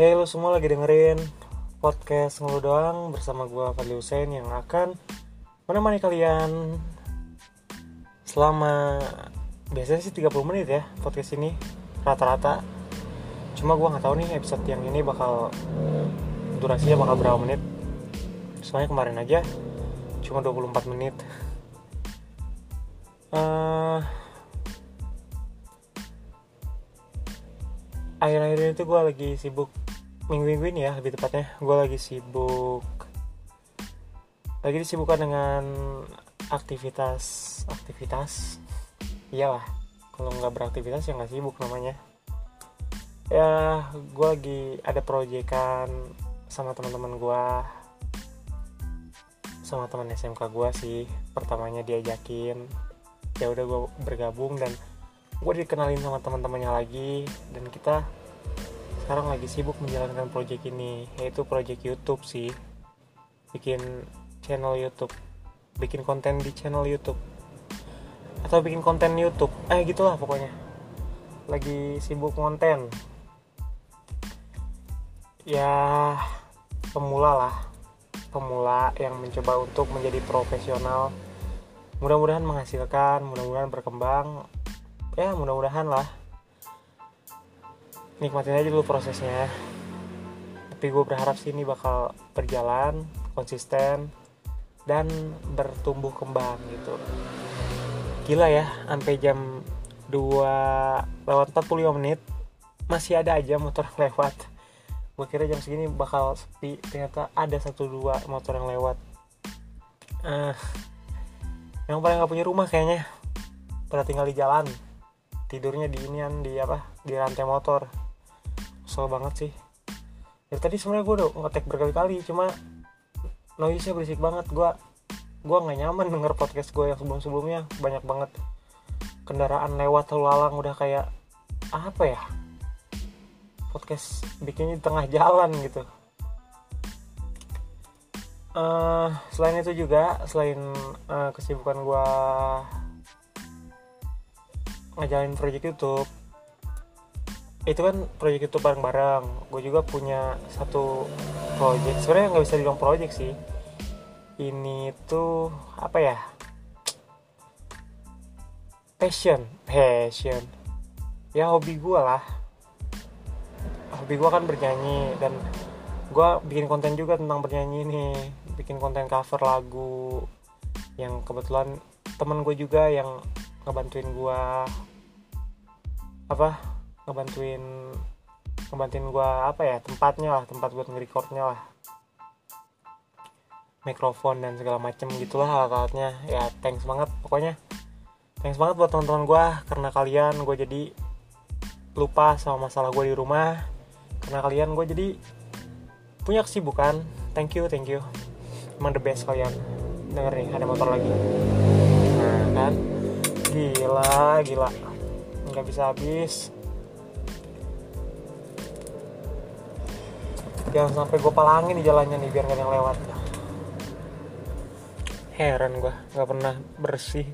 Hey lu semua lagi dengerin podcast ngeluh doang bersama gue Fadli Hussein yang akan menemani kalian selama biasanya sih 30 menit ya podcast ini rata-rata. Cuma gue nggak tahu nih episode yang ini bakal durasinya bakal berapa menit. Soalnya kemarin aja cuma 24 menit. Uh, akhir-akhir tuh gue lagi sibuk minggu-minggu ini ya lebih tepatnya. Gue lagi sibuk. Lagi disibukkan dengan aktivitas aktivitas? Iyalah kalau nggak beraktivitas ya nggak sibuk namanya. Ya gue lagi ada proyekan sama teman-teman gue sama teman SMK gue sih pertamanya diajakin. Ya udah gue bergabung dan gue dikenalin sama teman-temannya lagi. Dan kita sekarang lagi sibuk menjalankan proyek ini yaitu proyek YouTube sih. Bikin channel YouTube. Bikin konten di channel YouTube. Atau bikin konten YouTube. Eh gitulah pokoknya. Lagi sibuk konten ya pemula lah. Pemula yang mencoba untuk menjadi profesional. Mudah-mudahan menghasilkan mudah-mudahan berkembang. Ya mudah-mudahan lah nikmatin aja dulu prosesnya. Tapi gue berharap sih ini bakal berjalan konsisten dan bertumbuh kembang gitu. Gila ya sampai jam 2 lewat 45 menit masih ada aja motor yang lewat. Gue kira jam segini bakal sepi ternyata ada satu dua motor yang lewat. Uh, yang paling gak punya rumah kayaknya. Pada tinggal di jalan tidurnya di inian di apa di rantai motor kesel banget sih. Dari tadi sebenarnya gue udah ngetek berkali-kali cuma noise nya berisik banget. Gue gue nggak nyaman denger podcast gue yang sebelum-sebelumnya. Banyak banget kendaraan lewat lalu lalang udah kayak apa ya podcast bikinnya di tengah jalan gitu. Uh, selain itu juga selain uh, kesibukan gue ngejalanin project YouTube itu kan project YouTube bareng-bareng. Gue juga punya satu project. Sebenarnya nggak bisa dibilang project sih. Ini tuh apa ya? Passion. Passion. Ya hobi gue lah. Hobi gue kan bernyanyi dan gue bikin konten juga tentang bernyanyi nih. Bikin konten cover lagu yang kebetulan temen gue juga yang ngebantuin gue apa ngebantuin ngebantuin gue apa ya tempatnya lah tempat buat nge-recordnya lah. Mikrofon dan segala macem gitulah alat-alatnya. Ya thanks banget pokoknya. Thanks banget buat teman-teman gue karena kalian gue jadi lupa sama masalah gue di rumah. Karena kalian gue jadi punya kesibukan. Thank you thank you. Emang the best kalian. Denger nih ada motor lagi. Nah kan? Gila gila. Nggak bisa habis jangan sampai gue palangin di jalannya nih biar gak ada yang lewat. Heran gue nggak pernah bersih.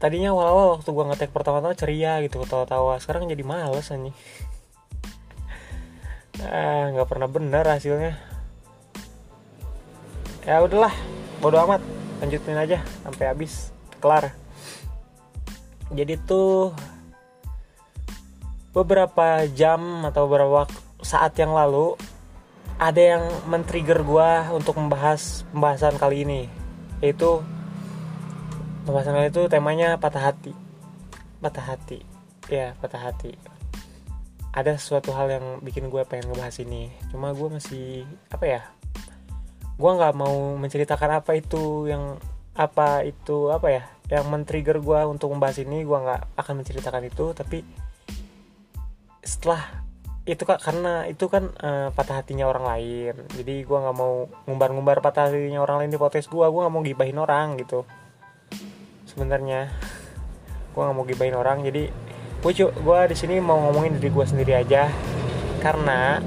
Tadinya awal-awal waktu gue ngetek pertama-tama ceria gitu ketawa-tawa. Sekarang jadi males anjing. Ah nggak pernah bener hasilnya. Ya udahlah bodo amat. Lanjutin aja sampai habis. Kelar. Jadi tuh beberapa jam atau beberapa saat yang lalu ada yang men-trigger gue untuk membahas pembahasan kali ini yaitu pembahasan kali itu temanya patah hati. Patah hati. Ya patah hati. Ada sesuatu hal yang bikin gue pengen ngebahas ini. Cuma gue masih apa ya gue nggak mau menceritakan apa itu yang apa itu apa ya yang men-trigger gue untuk membahas ini. Gue nggak akan menceritakan itu tapi setelah itu kak karena itu kan uh, patah hatinya orang lain. Jadi gue nggak mau ngumbar-ngumbar patah hatinya orang lain di podcast gue gue nggak mau gibahin orang gitu. Sebenarnya gue nggak mau gibahin orang. Jadi gue gue di sini mau ngomongin diri gue sendiri aja. Karena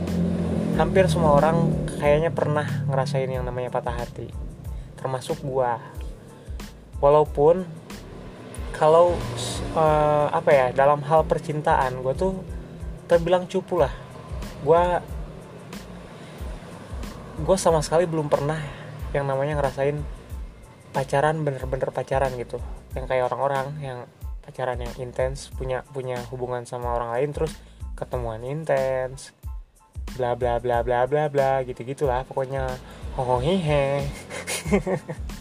hampir semua orang kayaknya pernah ngerasain yang namanya patah hati. Termasuk gue walaupun kalau uh, apa ya dalam hal percintaan gue tuh terbilang cupu lah. Gue gue sama sekali belum pernah yang namanya ngerasain pacaran bener-bener pacaran gitu. Yang kayak orang-orang yang pacaran yang intens punya punya hubungan sama orang lain terus ketemuan intens bla bla bla bla bla bla gitu gitulah pokoknya. Hohohihe.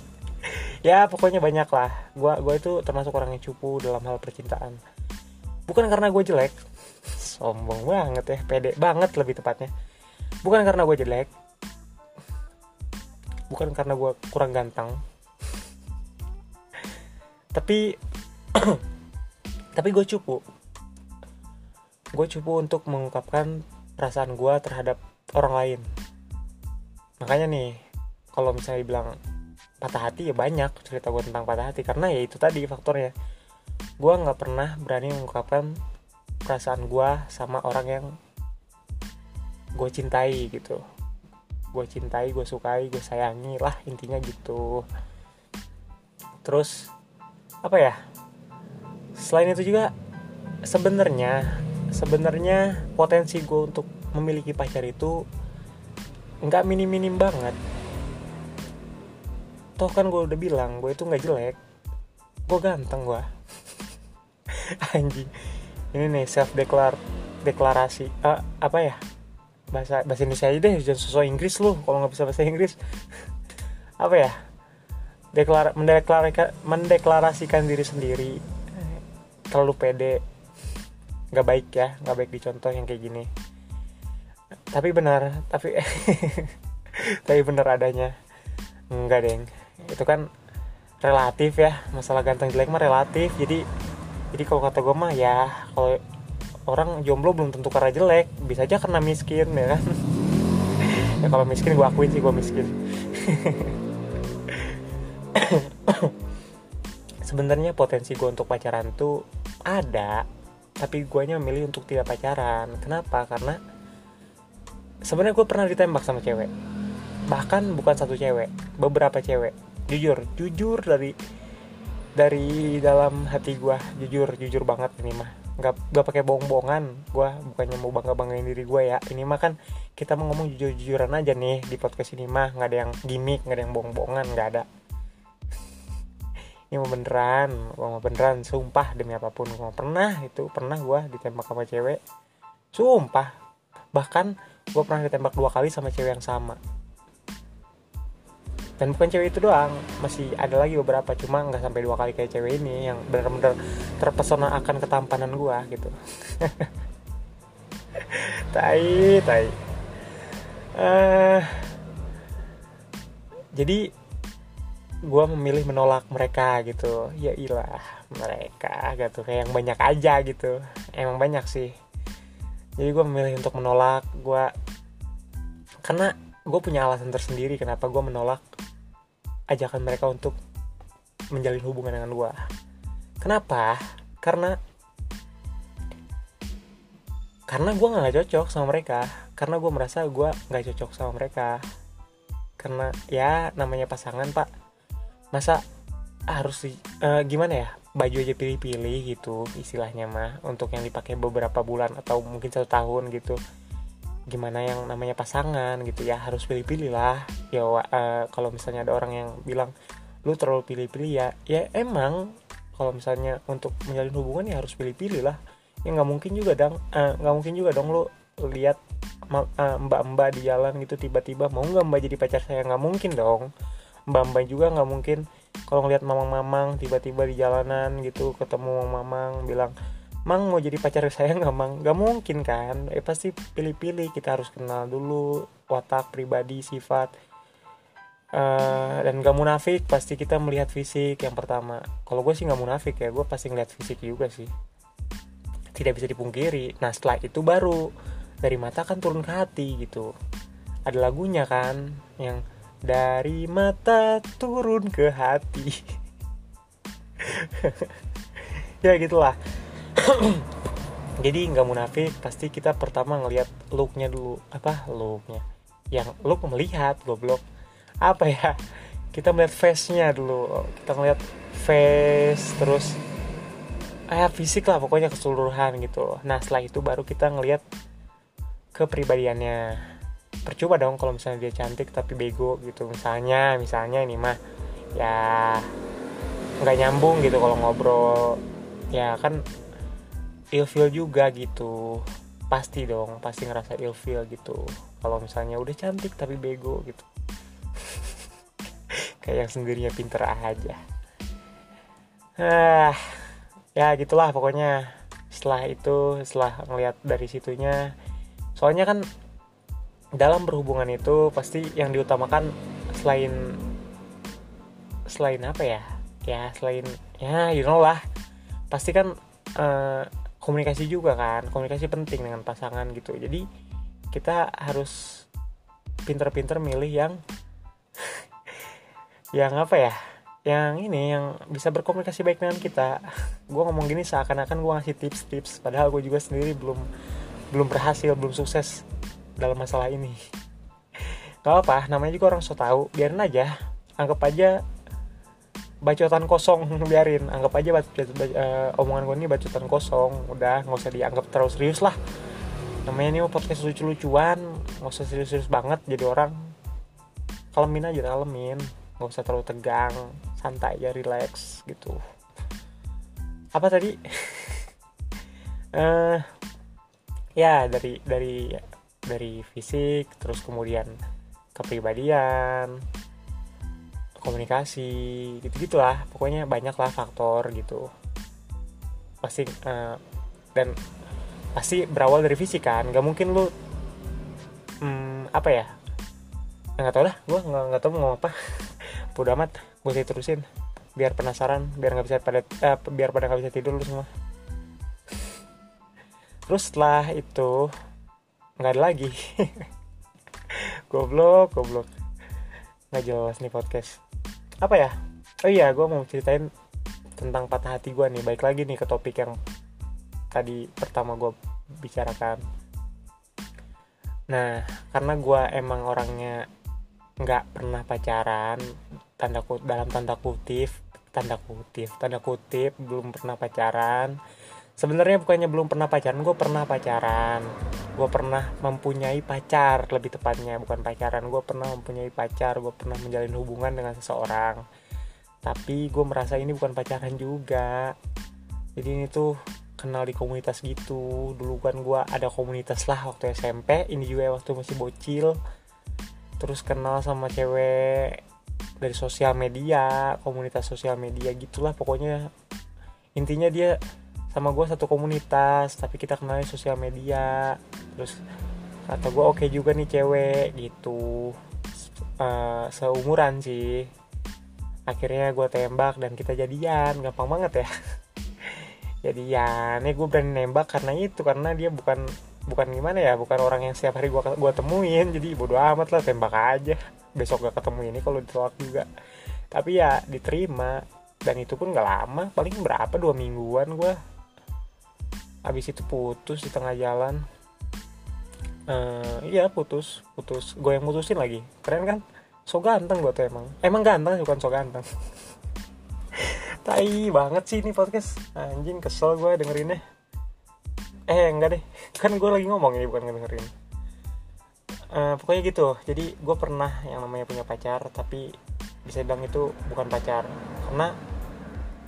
Ya pokoknya banyak lah. Gue gue itu termasuk orang yang cupu dalam hal percintaan. Bukan karena gue jelek sombong banget ya pede banget lebih tepatnya. Bukan karena gue jelek. Bukan karena gue kurang ganteng. Tapi tapi gue cupu. Gue cupu untuk mengungkapkan perasaan gue terhadap orang lain. Makanya nih kalau misalnya dibilang patah hati ya banyak cerita gue tentang patah hati. Karena ya itu tadi faktornya. Gue nggak pernah berani mengungkapkan perasaan gue sama orang yang gue cintai gitu. Gue cintai gue sukai gue sayangi lah intinya gitu. Terus apa ya? Selain itu juga sebenarnya sebenarnya potensi gue untuk memiliki pacar itu nggak minim minim banget. Toh kan gue udah bilang gue itu nggak jelek. Gue ganteng gue anjing ini nih self declare deklarasi uh, apa ya? Bahasa bahasa Indonesia aja deh jangan sosok Inggris lu kalau nggak bisa bahasa Inggris. Apa ya? Deklar mendeklarasikan mendeklarasikan diri sendiri. Terlalu pede. Nggak baik ya nggak baik dicontoh yang kayak gini. Tapi benar tapi tapi benar adanya. Enggak deng. Itu kan relatif ya masalah ganteng jelek mah relatif. Jadi jadi kalau kata gue mah ya kalau orang jomblo belum tentu karena jelek. Bisa aja karena miskin ya kan? Ya kalau miskin gue akuin sih gue miskin. Sebenarnya potensi gue untuk pacaran tuh ada tapi gue nya memilih untuk tidak pacaran. Kenapa? Karena sebenarnya gue pernah ditembak sama cewek. Bahkan bukan satu cewek beberapa cewek. Jujur jujur dari dari dalam hati gue jujur jujur banget ini mah. Nggak nggak pakai bohong-bohongan. Gue bukannya mau bangga banggain diri gue ya. Ini mah kan kita mau ngomong jujur jujuran aja nih di podcast ini mah. Nggak ada yang gimmick nggak ada yang bohong-bohongan nggak ada. Ini mau beneran mau beneran. Sumpah demi apa pun gue pernah itu pernah gue ditembak sama cewek. Sumpah. Bahkan gue pernah ditembak dua kali sama cewek yang sama dan bukan cewek itu doang masih ada lagi beberapa cuma nggak sampai dua kali kayak cewek ini yang benar-benar terpesona akan ketampanan gue gitu. Tai tai. Uh, jadi gue memilih menolak mereka gitu. Ya ilah mereka gitu. Kayak yang banyak aja gitu. Emang banyak sih. Jadi gue memilih untuk menolak gue karena gue punya alasan tersendiri kenapa gue menolak ajakan mereka untuk menjalin hubungan dengan gue kenapa? Karena karena gue nggak cocok sama mereka. Karena gue merasa gue nggak cocok sama mereka. Karena ya namanya pasangan pak. Masa harus uh, gimana ya? Baju aja pilih-pilih gitu istilahnya mah untuk yang dipakai beberapa bulan atau mungkin satu tahun gitu gimana yang namanya pasangan gitu ya harus pilih-pilih lah. Ya uh, kalau misalnya ada orang yang bilang lu terlalu pilih-pilih ya ya emang. Kalau misalnya untuk menjalin hubungan ya harus pilih-pilih lah. Ya nggak mungkin juga dong eh, nggak uh, mungkin juga dong lu lihat uh, mbak-mbak di jalan gitu tiba-tiba mau nggak mbak jadi pacar saya? Nggak mungkin dong. Mbak-mbak juga nggak mungkin kalau ngeliat mamang-mamang tiba-tiba di jalanan gitu ketemu mamang bilang Mang mau jadi pacar saya nggak Mang? Gak mungkin kan? Eh pasti pilih-pilih. Kita harus kenal dulu watak pribadi, sifat. Uh, dan gak munafik pasti kita melihat fisik yang pertama. Kalau gue sih gak munafik ya, gue pasti ngeliat fisik juga sih. Tidak bisa dipungkiri. Nah setelah itu baru dari mata kan turun ke hati gitu. Ada lagunya kan yang dari mata turun ke hati. ya gitulah jadi nggak munafik pasti kita pertama ngelihat looknya dulu. Apa? Looknya. Yang look melihat goblok. Apa ya? Kita melihat face nya dulu. Kita ngelihat face terus kayak fisik lah pokoknya keseluruhan gitu. Nah setelah itu baru kita ngelihat kepribadiannya. Percuma dong kalau misalnya dia cantik tapi bego gitu. Misalnya misalnya ini mah ya nggak nyambung gitu kalau ngobrol. Ya kan ilfeel juga gitu. Pasti dong pasti ngerasa ilfeel gitu. Kalau misalnya udah cantik tapi bego gitu. Kayak yang sendirinya pinter aja. Ah ya gitulah pokoknya. Setelah itu setelah ngeliat dari situnya. Soalnya kan dalam berhubungan itu pasti yang diutamakan selain selain apa ya? Ya selain ya you know lah. Pasti kan uh, komunikasi juga kan komunikasi penting dengan pasangan gitu. Jadi kita harus pinter-pinter milih yang yang apa ya? Yang ini yang bisa berkomunikasi baik dengan kita. Gue ngomong gini seakan-akan gue ngasih tips-tips padahal gue juga sendiri belum belum berhasil belum sukses dalam masalah ini. Gak apa namanya juga orang so tau. Biarin aja anggap aja bacotan kosong biarin. Anggap aja bac uh, omongan gue ini bacotan kosong. Udah nggak usah dianggap terlalu serius lah. Namanya ini podcast lucu-lucuan nggak usah serius-serius banget jadi orang. Kalemin aja kalemin. Nggak usah terlalu tegang santai ya relax gitu. Apa tadi? Uh, ya dari dari dari fisik terus kemudian kepribadian komunikasi gitu gitulah pokoknya banyak lah faktor gitu. Pasti uh, dan pasti berawal dari fisik kan. Nggak mungkin lu hmm, apa ya nggak tau lah gue nggak nggak tau mau apa. Udah amat. Gue terusin biar penasaran biar nggak bisa pada eh, biar pada nggak bisa tidur lu semua. Terus setelah itu nggak ada lagi. Goblok goblok. Nggak jelas nih podcast apa ya? Oh iya gue mau ceritain tentang patah hati gue nih. Baik lagi nih ke topik yang tadi pertama gue bicarakan. Nah karena gue emang orangnya nggak pernah pacaran tanda kutip dalam tanda kutip tanda kutip tanda kutip belum pernah pacaran sebenarnya bukannya belum pernah pacaran gue pernah pacaran. Gue pernah mempunyai pacar lebih tepatnya. Bukan pacaran gue pernah mempunyai pacar gue pernah menjalin hubungan dengan seseorang. Tapi gue merasa ini bukan pacaran juga. Jadi ini tuh kenal di komunitas gitu. Dulu kan gue ada komunitas lah waktu SMP ini juga waktu masih bocil. Terus kenal sama cewek dari sosial media komunitas sosial media gitulah pokoknya. Intinya dia sama gue satu komunitas tapi kita kenalnya sosial media. Terus kata gue oke okay juga nih cewek gitu. Uh, seumuran sih. Akhirnya gue tembak dan kita jadian. Gampang banget ya. Jadian. Ya gue berani nembak karena itu karena dia bukan bukan gimana ya bukan orang yang setiap hari gua gua temuin. Jadi bodo amat lah tembak aja. Besok gak ketemu ini kalau ditolak juga. Tapi ya diterima. Dan itu pun gak lama. Paling berapa? Dua mingguan gue habis itu putus di tengah jalan. Uh, iya putus putus. Gue yang mutusin lagi. Keren kan? So ganteng gue tuh emang. Emang ganteng bukan so ganteng. Tai banget sih ini podcast. Anjing kesel gue dengerinnya. Eh enggak deh. Kan gue lagi ngomong ini bukan ngedengerin. Uh, pokoknya gitu. Jadi gue pernah yang namanya punya pacar tapi bisa bilang itu bukan pacar. Karena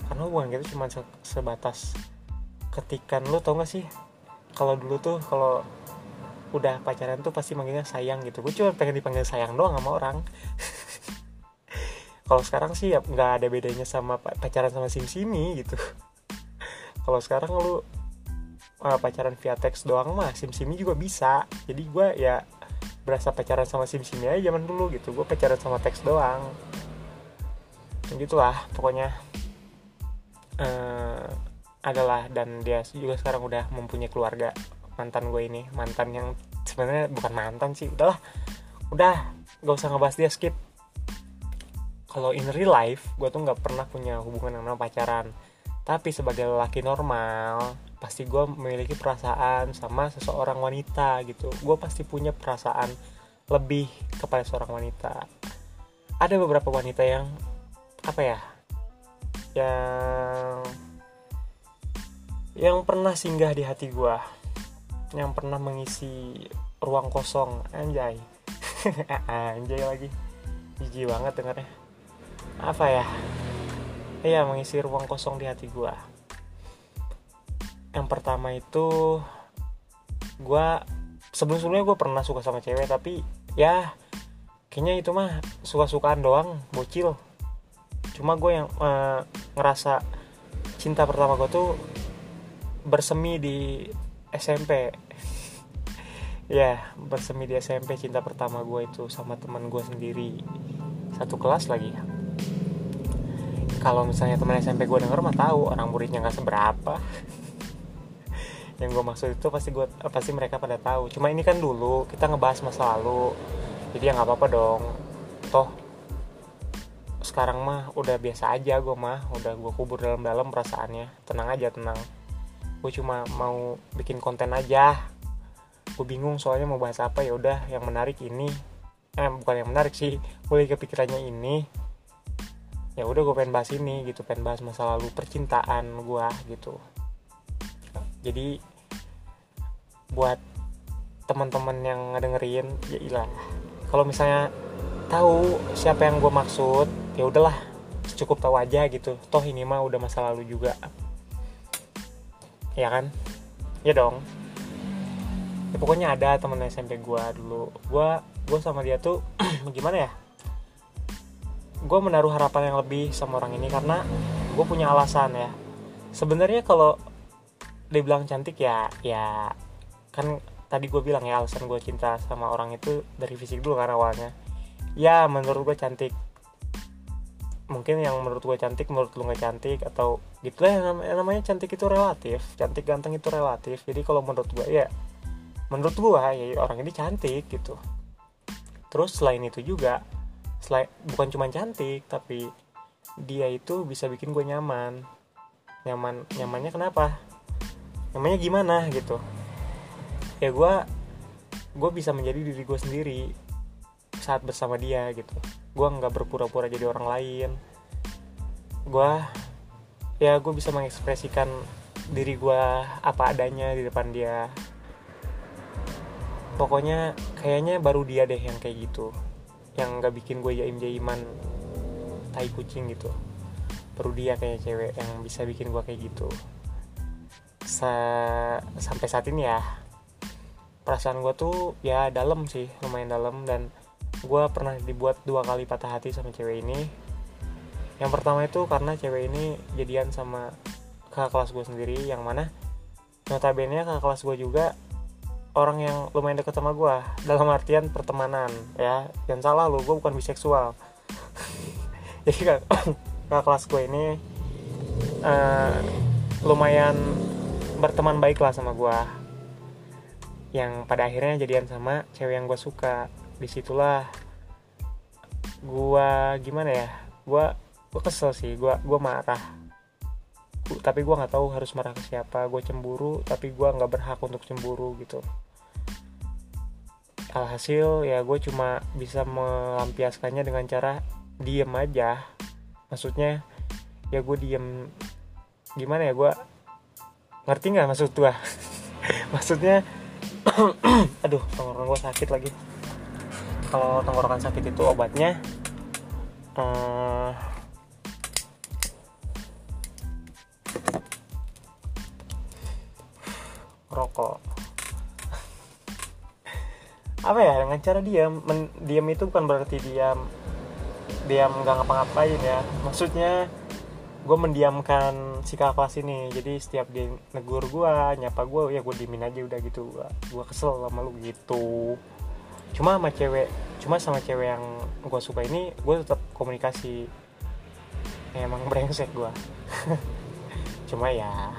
karena hubungan gitu cuma se sebatas ketikan lu tau gak sih? Kalau dulu tuh kalau udah pacaran tuh pasti manggilnya sayang gitu. Gue cuma pengen dipanggil sayang doang sama orang. Kalau sekarang sih ya nggak ada bedanya sama pacaran sama sim simi gitu. Kalau sekarang lu uh, pacaran via teks doang mah sim simi juga bisa. Jadi gue ya berasa pacaran sama sim simi aja zaman dulu gitu. Gue pacaran sama teks doang. Gitulah pokoknya. Uh, adalah dan dia juga sekarang udah mempunyai keluarga mantan gue ini. Mantan yang sebenarnya bukan mantan sih udahlah. Udah gak usah ngebahas dia skip. Kalau in real life gue tuh nggak pernah punya hubungan yang namanya pacaran. Tapi sebagai lelaki normal pasti gue memiliki perasaan sama seseorang wanita gitu. Gue pasti punya perasaan lebih kepada seorang wanita. Ada beberapa wanita yang apa ya yang yang pernah singgah di hati gue yang pernah mengisi ruang kosong anjay. Anjay lagi. Jijik banget dengarnya apa ya? Iya mengisi ruang kosong di hati gue yang pertama itu gue sebelum sebelumnya gue pernah suka sama cewek tapi ya kayaknya itu mah suka-sukaan doang bocil. Cuma gue yang uh, ngerasa cinta pertama gue tuh bersemi di SMP ya bersemi di SMP cinta pertama gue itu sama teman gue sendiri. Satu kelas lagi. Kalau misalnya teman SMP gue denger mah tahu orang muridnya nggak seberapa. Yang gue maksud itu pasti gue pasti mereka pada tahu. Cuma ini kan dulu kita ngebahas masa lalu jadi ya nggak apa-apa dong. Toh sekarang mah udah biasa aja gue mah. Udah gue kubur dalam-dalam perasaannya. Tenang aja tenang gue cuma mau bikin konten aja. Gue bingung soalnya mau bahas apa ya udah yang menarik ini. Eh bukan yang menarik sih boleh kepikirannya ini. Ya udah gue pengen bahas ini gitu pengen bahas masa lalu percintaan gue gitu. Jadi buat teman-teman yang ngedengerin ya ilah. Kalau misalnya tahu siapa yang gue maksud ya udahlah cukup tahu aja gitu. Toh ini mah udah masa lalu juga ya kan? Ya dong. Ya pokoknya ada temen SMP gue dulu. Gue gue sama dia tuh gimana ya? Gue menaruh harapan yang lebih sama orang ini karena gue punya alasan ya. Sebenarnya kalau dibilang cantik ya ya kan tadi gue bilang ya alasan gue cinta sama orang itu dari fisik dulu karena awalnya. Ya menurut gue cantik mungkin yang menurut gue cantik menurut lu nggak cantik atau gitu lah namanya, namanya cantik itu relatif cantik ganteng itu relatif. Jadi kalau menurut gue ya menurut gue ya orang ini cantik gitu. Terus selain itu juga selain bukan cuma cantik tapi dia itu bisa bikin gue nyaman. Nyaman nyamannya kenapa? Namanya gimana gitu. Ya gue gue bisa menjadi diri gue sendiri saat bersama dia gitu gue nggak berpura-pura jadi orang lain. Gue ya gue bisa mengekspresikan diri gue apa adanya di depan dia. Pokoknya kayaknya baru dia deh yang kayak gitu yang nggak bikin gue jaim jaiman tai kucing gitu. Baru dia kayak cewek yang bisa bikin gue kayak gitu. Sa sampai saat ini ya perasaan gue tuh ya dalam sih lumayan dalam dan gue pernah dibuat dua kali patah hati sama cewek ini. Yang pertama itu karena cewek ini jadian sama kakak kelas gue sendiri yang mana notabene kakak kelas gue juga orang yang lumayan deket sama gue dalam artian pertemanan ya. Yang salah lo gue bukan biseksual. Jadi kakak kelas gue ini uh, lumayan berteman baik lah sama gue yang pada akhirnya jadian sama cewek yang gue suka di situlah gue gimana ya gue gue kesel sih gue gue marah. Tapi gue nggak tahu harus marah ke siapa gue cemburu tapi gue nggak berhak untuk cemburu gitu. Alhasil ya gue cuma bisa melampiaskannya dengan cara diem aja. Maksudnya ya gue diem gimana ya gue ngerti nggak maksud gue maksudnya aduh tenggorokan gue sakit lagi kalau tenggorokan sakit itu obatnya uh, rokok. Apa ya dengan cara diam Men, diam itu bukan berarti diam diam nggak ngapa-ngapain ya. Maksudnya gue mendiamkan si kelas ini. Jadi setiap dia negur gue nyapa gue ya gue dimin aja udah gitu. Gue kesel sama lu gitu cuma sama cewek cuma sama cewek yang gue suka ini gue tetap komunikasi. Ya, emang brengsek gue cuma ya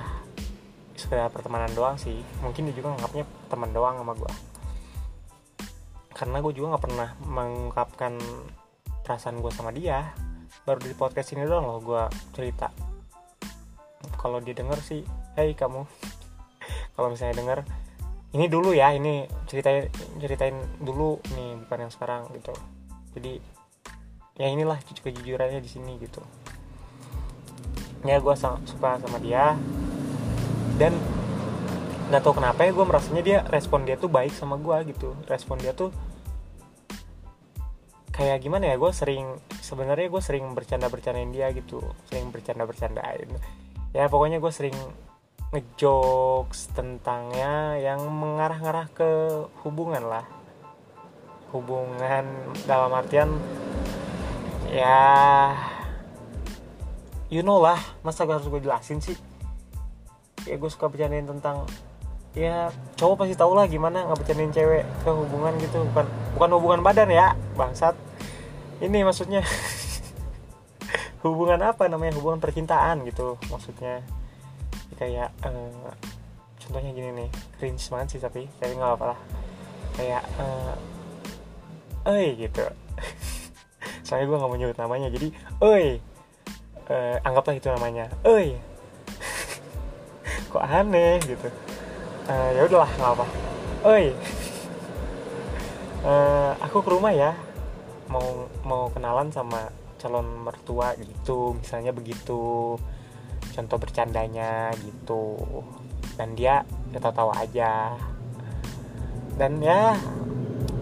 sekedar pertemanan doang sih. Mungkin dia juga nganggapnya teman doang sama gue karena gue juga nggak pernah mengungkapkan perasaan gue sama dia. Baru di podcast ini doang loh gue cerita. Kalau dia denger sih hey kamu. Kalau misalnya denger ini dulu ya ini ceritain ceritain dulu nih bukan yang sekarang gitu. Jadi ya inilah kejujurannya di sini gitu. Ya gue suka sama dia. Dan nggak tahu kenapa ya gue merasanya dia respon dia tuh baik sama gue gitu. Respon dia tuh kayak gimana ya gue sering sebenarnya gue sering bercanda bercandain dia gitu. Sering bercanda bercandain ya pokoknya gue sering ngejokes tentangnya yang mengarah-ngarah ke hubungan lah. Hubungan dalam artian ya you know lah masa gue harus gue jelasin sih? Ya gue suka bercandain tentang ya cowok pasti tau lah gimana nggak bercandain cewek ke hubungan gitu. Bukan bukan hubungan badan ya bangsat. Ini maksudnya hubungan apa? Namanya hubungan percintaan gitu maksudnya kayak uh, contohnya gini nih cringe banget sih tapi tapi nggak apa-apa lah. Kayak uh, eh gitu. Soalnya gue nggak mau nyebut namanya jadi oi uh, anggaplah itu namanya oi. Kok aneh gitu. Uh, ya udahlah nggak apa oi. Uh, aku ke rumah ya mau mau kenalan sama calon mertua gitu misalnya begitu contoh bercandanya gitu. Dan dia ya tahu-tahu aja. Dan ya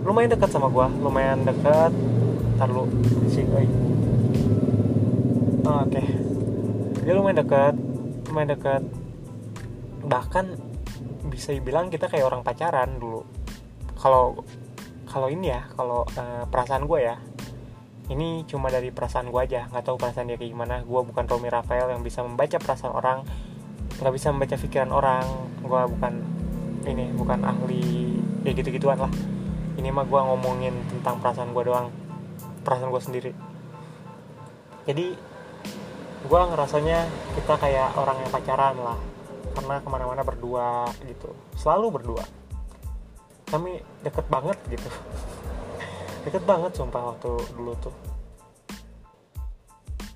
lumayan dekat sama gua lumayan dekat. Ntar lu sih oh, oke. Okay. dia lumayan dekat lumayan dekat. Bahkan bisa dibilang kita kayak orang pacaran dulu. Kalau kalau ini ya kalau uh, perasaan gue ya ini cuma dari perasaan gue aja nggak tahu perasaan dia kayak gimana. Gue bukan Romi Rafael yang bisa membaca perasaan orang nggak bisa membaca pikiran orang. Gue bukan ini bukan ahli ya gitu gituan lah. Ini mah gue ngomongin tentang perasaan gue doang perasaan gue sendiri. Jadi gue ngerasanya kita kayak orang yang pacaran lah karena ke mana-mana berdua gitu selalu berdua. Kami deket banget gitu deket banget sumpah waktu dulu tuh.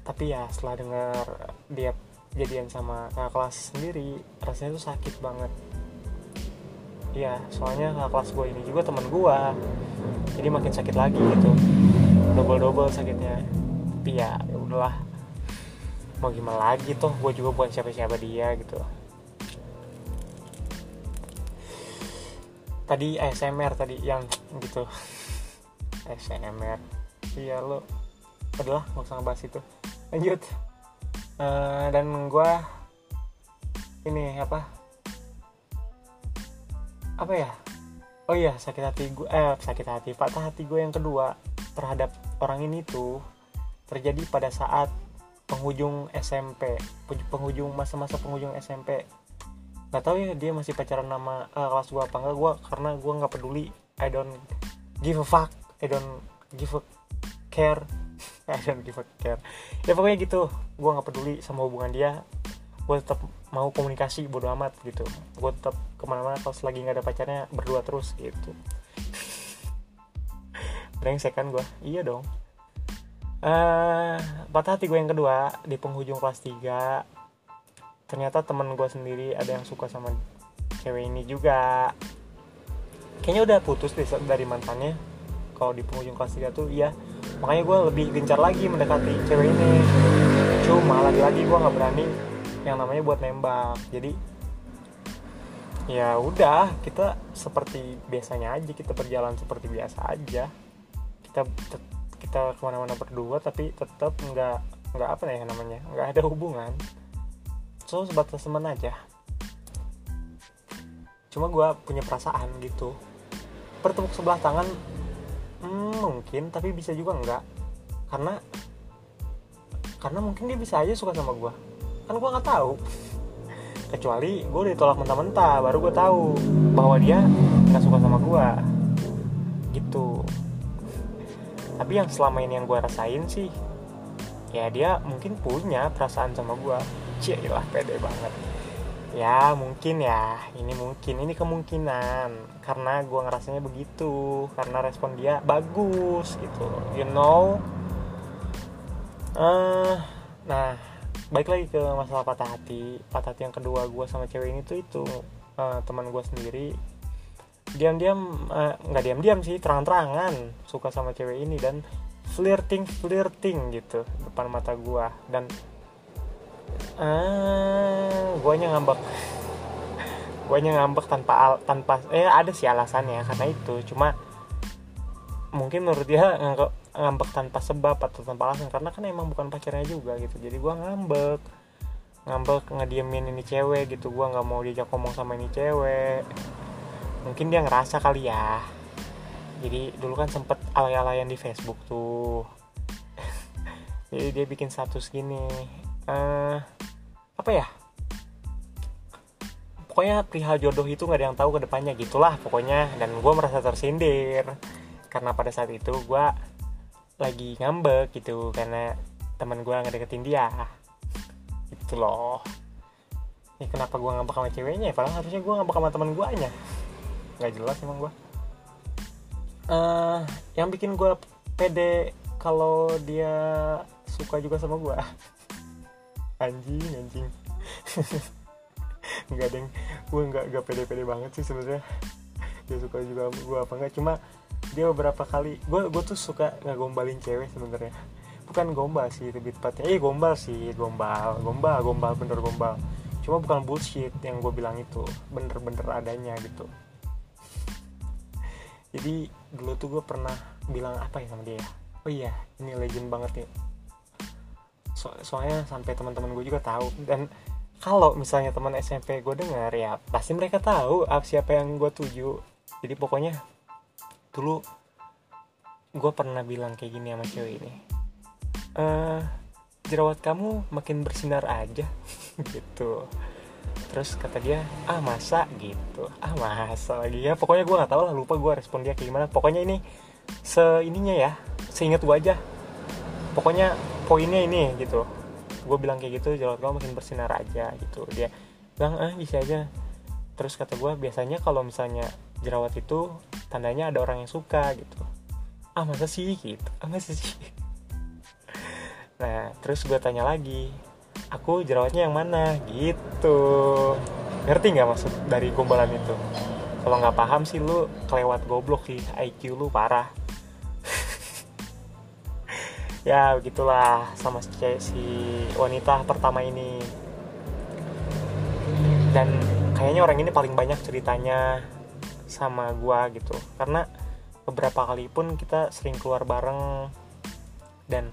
Tapi ya setelah dengar dia jadian sama kakak kelas sendiri rasanya tuh sakit banget. Iya, soalnya kakak kelas gue ini juga teman gue jadi makin sakit lagi gitu. Double double sakitnya. Tapi ya, ya udahlah. Mau gimana lagi tuh gue juga bukan siapa-siapa dia gitu. Tadi ASMR tadi yang gitu ASMR iya lo adalah nggak usah ngebahas itu. Lanjut. Uh, dan gue ini apa? Apa ya? Oh iya sakit hati gue eh sakit hati patah hati gue yang kedua terhadap orang ini tuh terjadi pada saat penghujung SMP penghujung masa-masa penghujung SMP nggak tahu ya dia masih pacaran nama uh, kelas gua apa enggak gua karena gua nggak peduli I don't give a fuck I don't give a care. I don't give a care. Ya pokoknya gitu. Gua nggak peduli sama hubungan dia. Gue tetap mau komunikasi bodo amat gitu. Gue tetap ke mana-mana kalau lagi nggak ada pacarnya berdua terus gitu. Brengsek kan gue iya dong. Uh, patah hati gue yang kedua di penghujung kelas 3 ternyata temen gue sendiri ada yang suka sama cewek ini juga. Kayaknya udah putus deh dari mantannya kalau di penghujung kelas 3 tuh iya. Makanya gue lebih gencar lagi mendekati cewek ini. Cuma lagi-lagi gue nggak berani yang namanya buat nembak. Jadi ya udah kita seperti biasanya aja kita berjalan seperti biasa aja. Kita kita ke mana-mana berdua tapi tetap nggak nggak apa ya namanya nggak ada hubungan. So sebatas teman aja. Cuma gue punya perasaan gitu. Bertepuk sebelah tangan hmm, mungkin tapi bisa juga enggak. Karena karena mungkin dia bisa aja suka sama gue kan gue nggak tahu. Kecuali gue ditolak mentah-mentah baru gue tahu bahwa dia nggak suka sama gue gitu. Tapi yang selama ini yang gue rasain sih ya dia mungkin punya perasaan sama gue lah pede banget. Ya mungkin ya. Ini mungkin ini kemungkinan karena gue ngerasanya begitu karena respon dia bagus gitu. You know? Uh, nah baik lagi ke masalah patah hati. Patah hati yang kedua gue sama cewek ini tuh itu uh, teman gue sendiri. Diam-diam nggak uh, diam-diam sih terang-terangan suka sama cewek ini dan flirting flirting gitu depan mata gue dan ah guanya ngambek gue ngambek tanpa al, tanpa eh ada sih alasannya karena itu. Cuma mungkin menurut dia ngambek, ngambek tanpa sebab atau tanpa alasan. Karena kan emang bukan pacarnya juga gitu. Jadi gue ngambek. Ngambek ngediemin ini cewek gitu. Gue nggak mau diajak ngomong sama ini cewek. Mungkin dia ngerasa kali ya. Jadi dulu kan sempet alay-alayan di Facebook tuh. Jadi dia bikin status gini. Uh, apa ya pokoknya perihal jodoh itu nggak ada yang tahu ke depannya gitulah pokoknya. Dan gue merasa tersindir karena pada saat itu gue lagi ngambek gitu karena teman gue ngedeketin dia. Gitu loh. Ya kenapa gue ngambek sama ceweknya? Padahal harusnya gue ngambek sama teman gue nya nggak jelas emang gue uh, yang bikin gue pede kalau dia suka juga sama gue anjing anjing nggak deng gue nggak nggak pede-pede banget sih sebenarnya. Dia suka juga gue apa nggak. Cuma dia beberapa kali gue gue tuh suka nggak gombalin cewek sebenarnya. Bukan gombal sih lebih tepatnya eh gombal sih gombal gombal gombal bener gombal. Cuma bukan bullshit yang gue bilang itu bener-bener adanya gitu. Jadi dulu tuh gue pernah bilang apa ya sama dia oh iya ini legend banget nih so soalnya sampai teman-teman gue juga tahu dan kalau misalnya teman SMP gue dengar ya pasti mereka tahu apa siapa yang gue tuju. Jadi pokoknya dulu gue pernah bilang kayak gini sama cewek ini eh jerawat kamu makin bersinar aja. Gitu. Terus kata dia ah masa? Gitu. Ah masa lagi? Ya pokoknya gue nggak tahu lah lupa gue respon dia kayak gimana. Pokoknya ini se ininya ya seingat gue aja. Pokoknya poinnya ini gitu gue bilang kayak gitu jerawat kamu makin bersinar aja gitu. Dia bilang ah bisa aja. Terus kata gue biasanya kalau misalnya jerawat itu tandanya ada orang yang suka gitu. Ah masa sih? gitu. Ah masa sih? Nah terus gue tanya lagi aku jerawatnya yang mana? Gitu. Ngerti nggak maksud dari gombalan itu? Kalau nggak paham sih lu kelewat goblok sih IQ lu parah ya begitulah sama si, si wanita pertama ini. Dan kayaknya orang ini paling banyak ceritanya sama gua gitu. Karena beberapa kali pun kita sering keluar bareng dan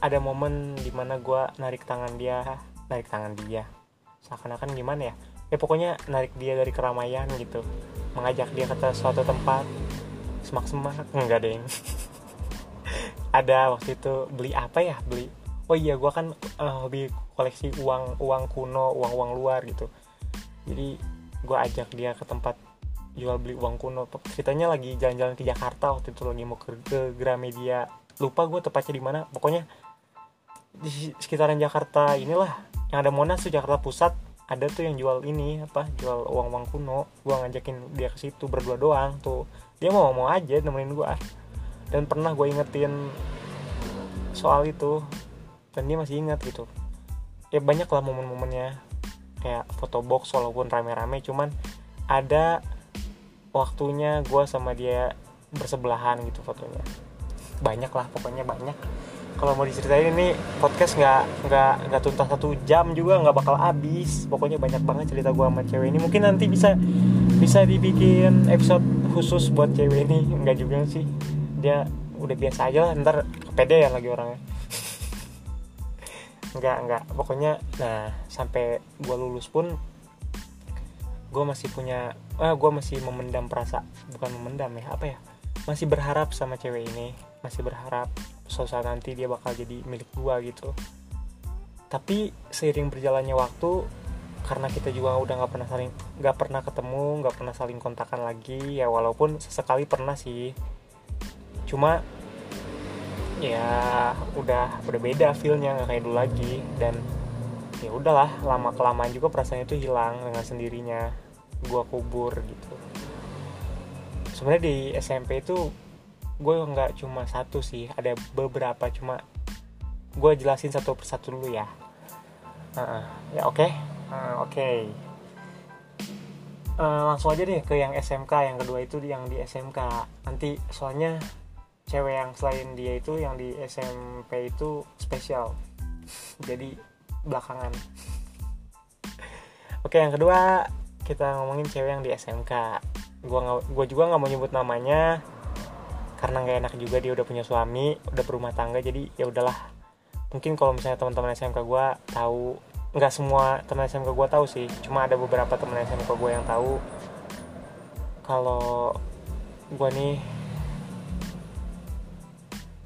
ada momen di mana gua narik tangan dia narik tangan dia. Seakan-akan gimana ya? Ya pokoknya narik dia dari keramaian gitu. Mengajak dia ke suatu tempat semak-semak enggak deh ada waktu itu beli apa ya? Beli oh iya gue kan uh, hobi koleksi uang uang kuno uang uang luar gitu. Jadi gue ajak dia ke tempat jual beli uang kuno. Ceritanya lagi jalan-jalan ke Jakarta waktu itu lagi mau ke, ke Gramedia. Lupa gue tepatnya di mana. Pokoknya di sekitaran Jakarta inilah yang ada Monas tuh Jakarta Pusat ada tuh yang jual ini apa jual uang uang kuno. Gue ngajakin dia ke situ berdua doang tuh. Dia mau mau aja nemenin gue dan pernah gue ingetin soal itu dan dia masih ingat gitu. Ya banyak lah momen-momennya. Kayak foto box walaupun rame-rame cuman ada waktunya gue sama dia bersebelahan gitu fotonya. Banyak lah pokoknya banyak. Kalau mau diceritain ini podcast nggak nggak nggak tuntas satu jam juga nggak bakal habis. Pokoknya banyak banget cerita gue sama cewek ini. Mungkin nanti bisa bisa dibikin episode khusus buat cewek ini. Nggak juga sih dia udah biasa aja lah ntar pede ya lagi orangnya. Nggak nggak. Pokoknya nah sampai gue lulus pun gue masih punya ah gue masih memendam perasa bukan memendam ya apa ya? Masih berharap sama cewek ini masih berharap suatu nanti dia bakal jadi milik gue gitu. Tapi seiring berjalannya waktu karena kita juga udah nggak pernah saling nggak pernah ketemu nggak pernah saling kontakan lagi ya walaupun sesekali pernah sih cuma ya udah udah beda feelnya nggak kayak dulu lagi. Dan ya udahlah lama kelamaan juga perasaan itu hilang dengan sendirinya. Gua kubur gitu. Sebenarnya di SMP itu gue nggak cuma satu sih ada beberapa. Cuma gue jelasin satu persatu dulu ya. Uh, ya oke? Okay? uh, oke. Okay. uh, langsung aja deh ke yang SMK yang kedua itu yang di SMK nanti soalnya cewek yang selain dia itu yang di SMP itu spesial. Jadi belakangan. Oke yang kedua kita ngomongin cewek yang di SMK gua gua juga nggak mau nyebut namanya karena nggak enak juga dia udah punya suami udah berumah tangga jadi ya udahlah. Mungkin kalau misalnya teman-teman SMK gua tahu nggak semua teman SMK gua tahu sih cuma ada beberapa teman SMK gua yang tahu. Kalau gua nih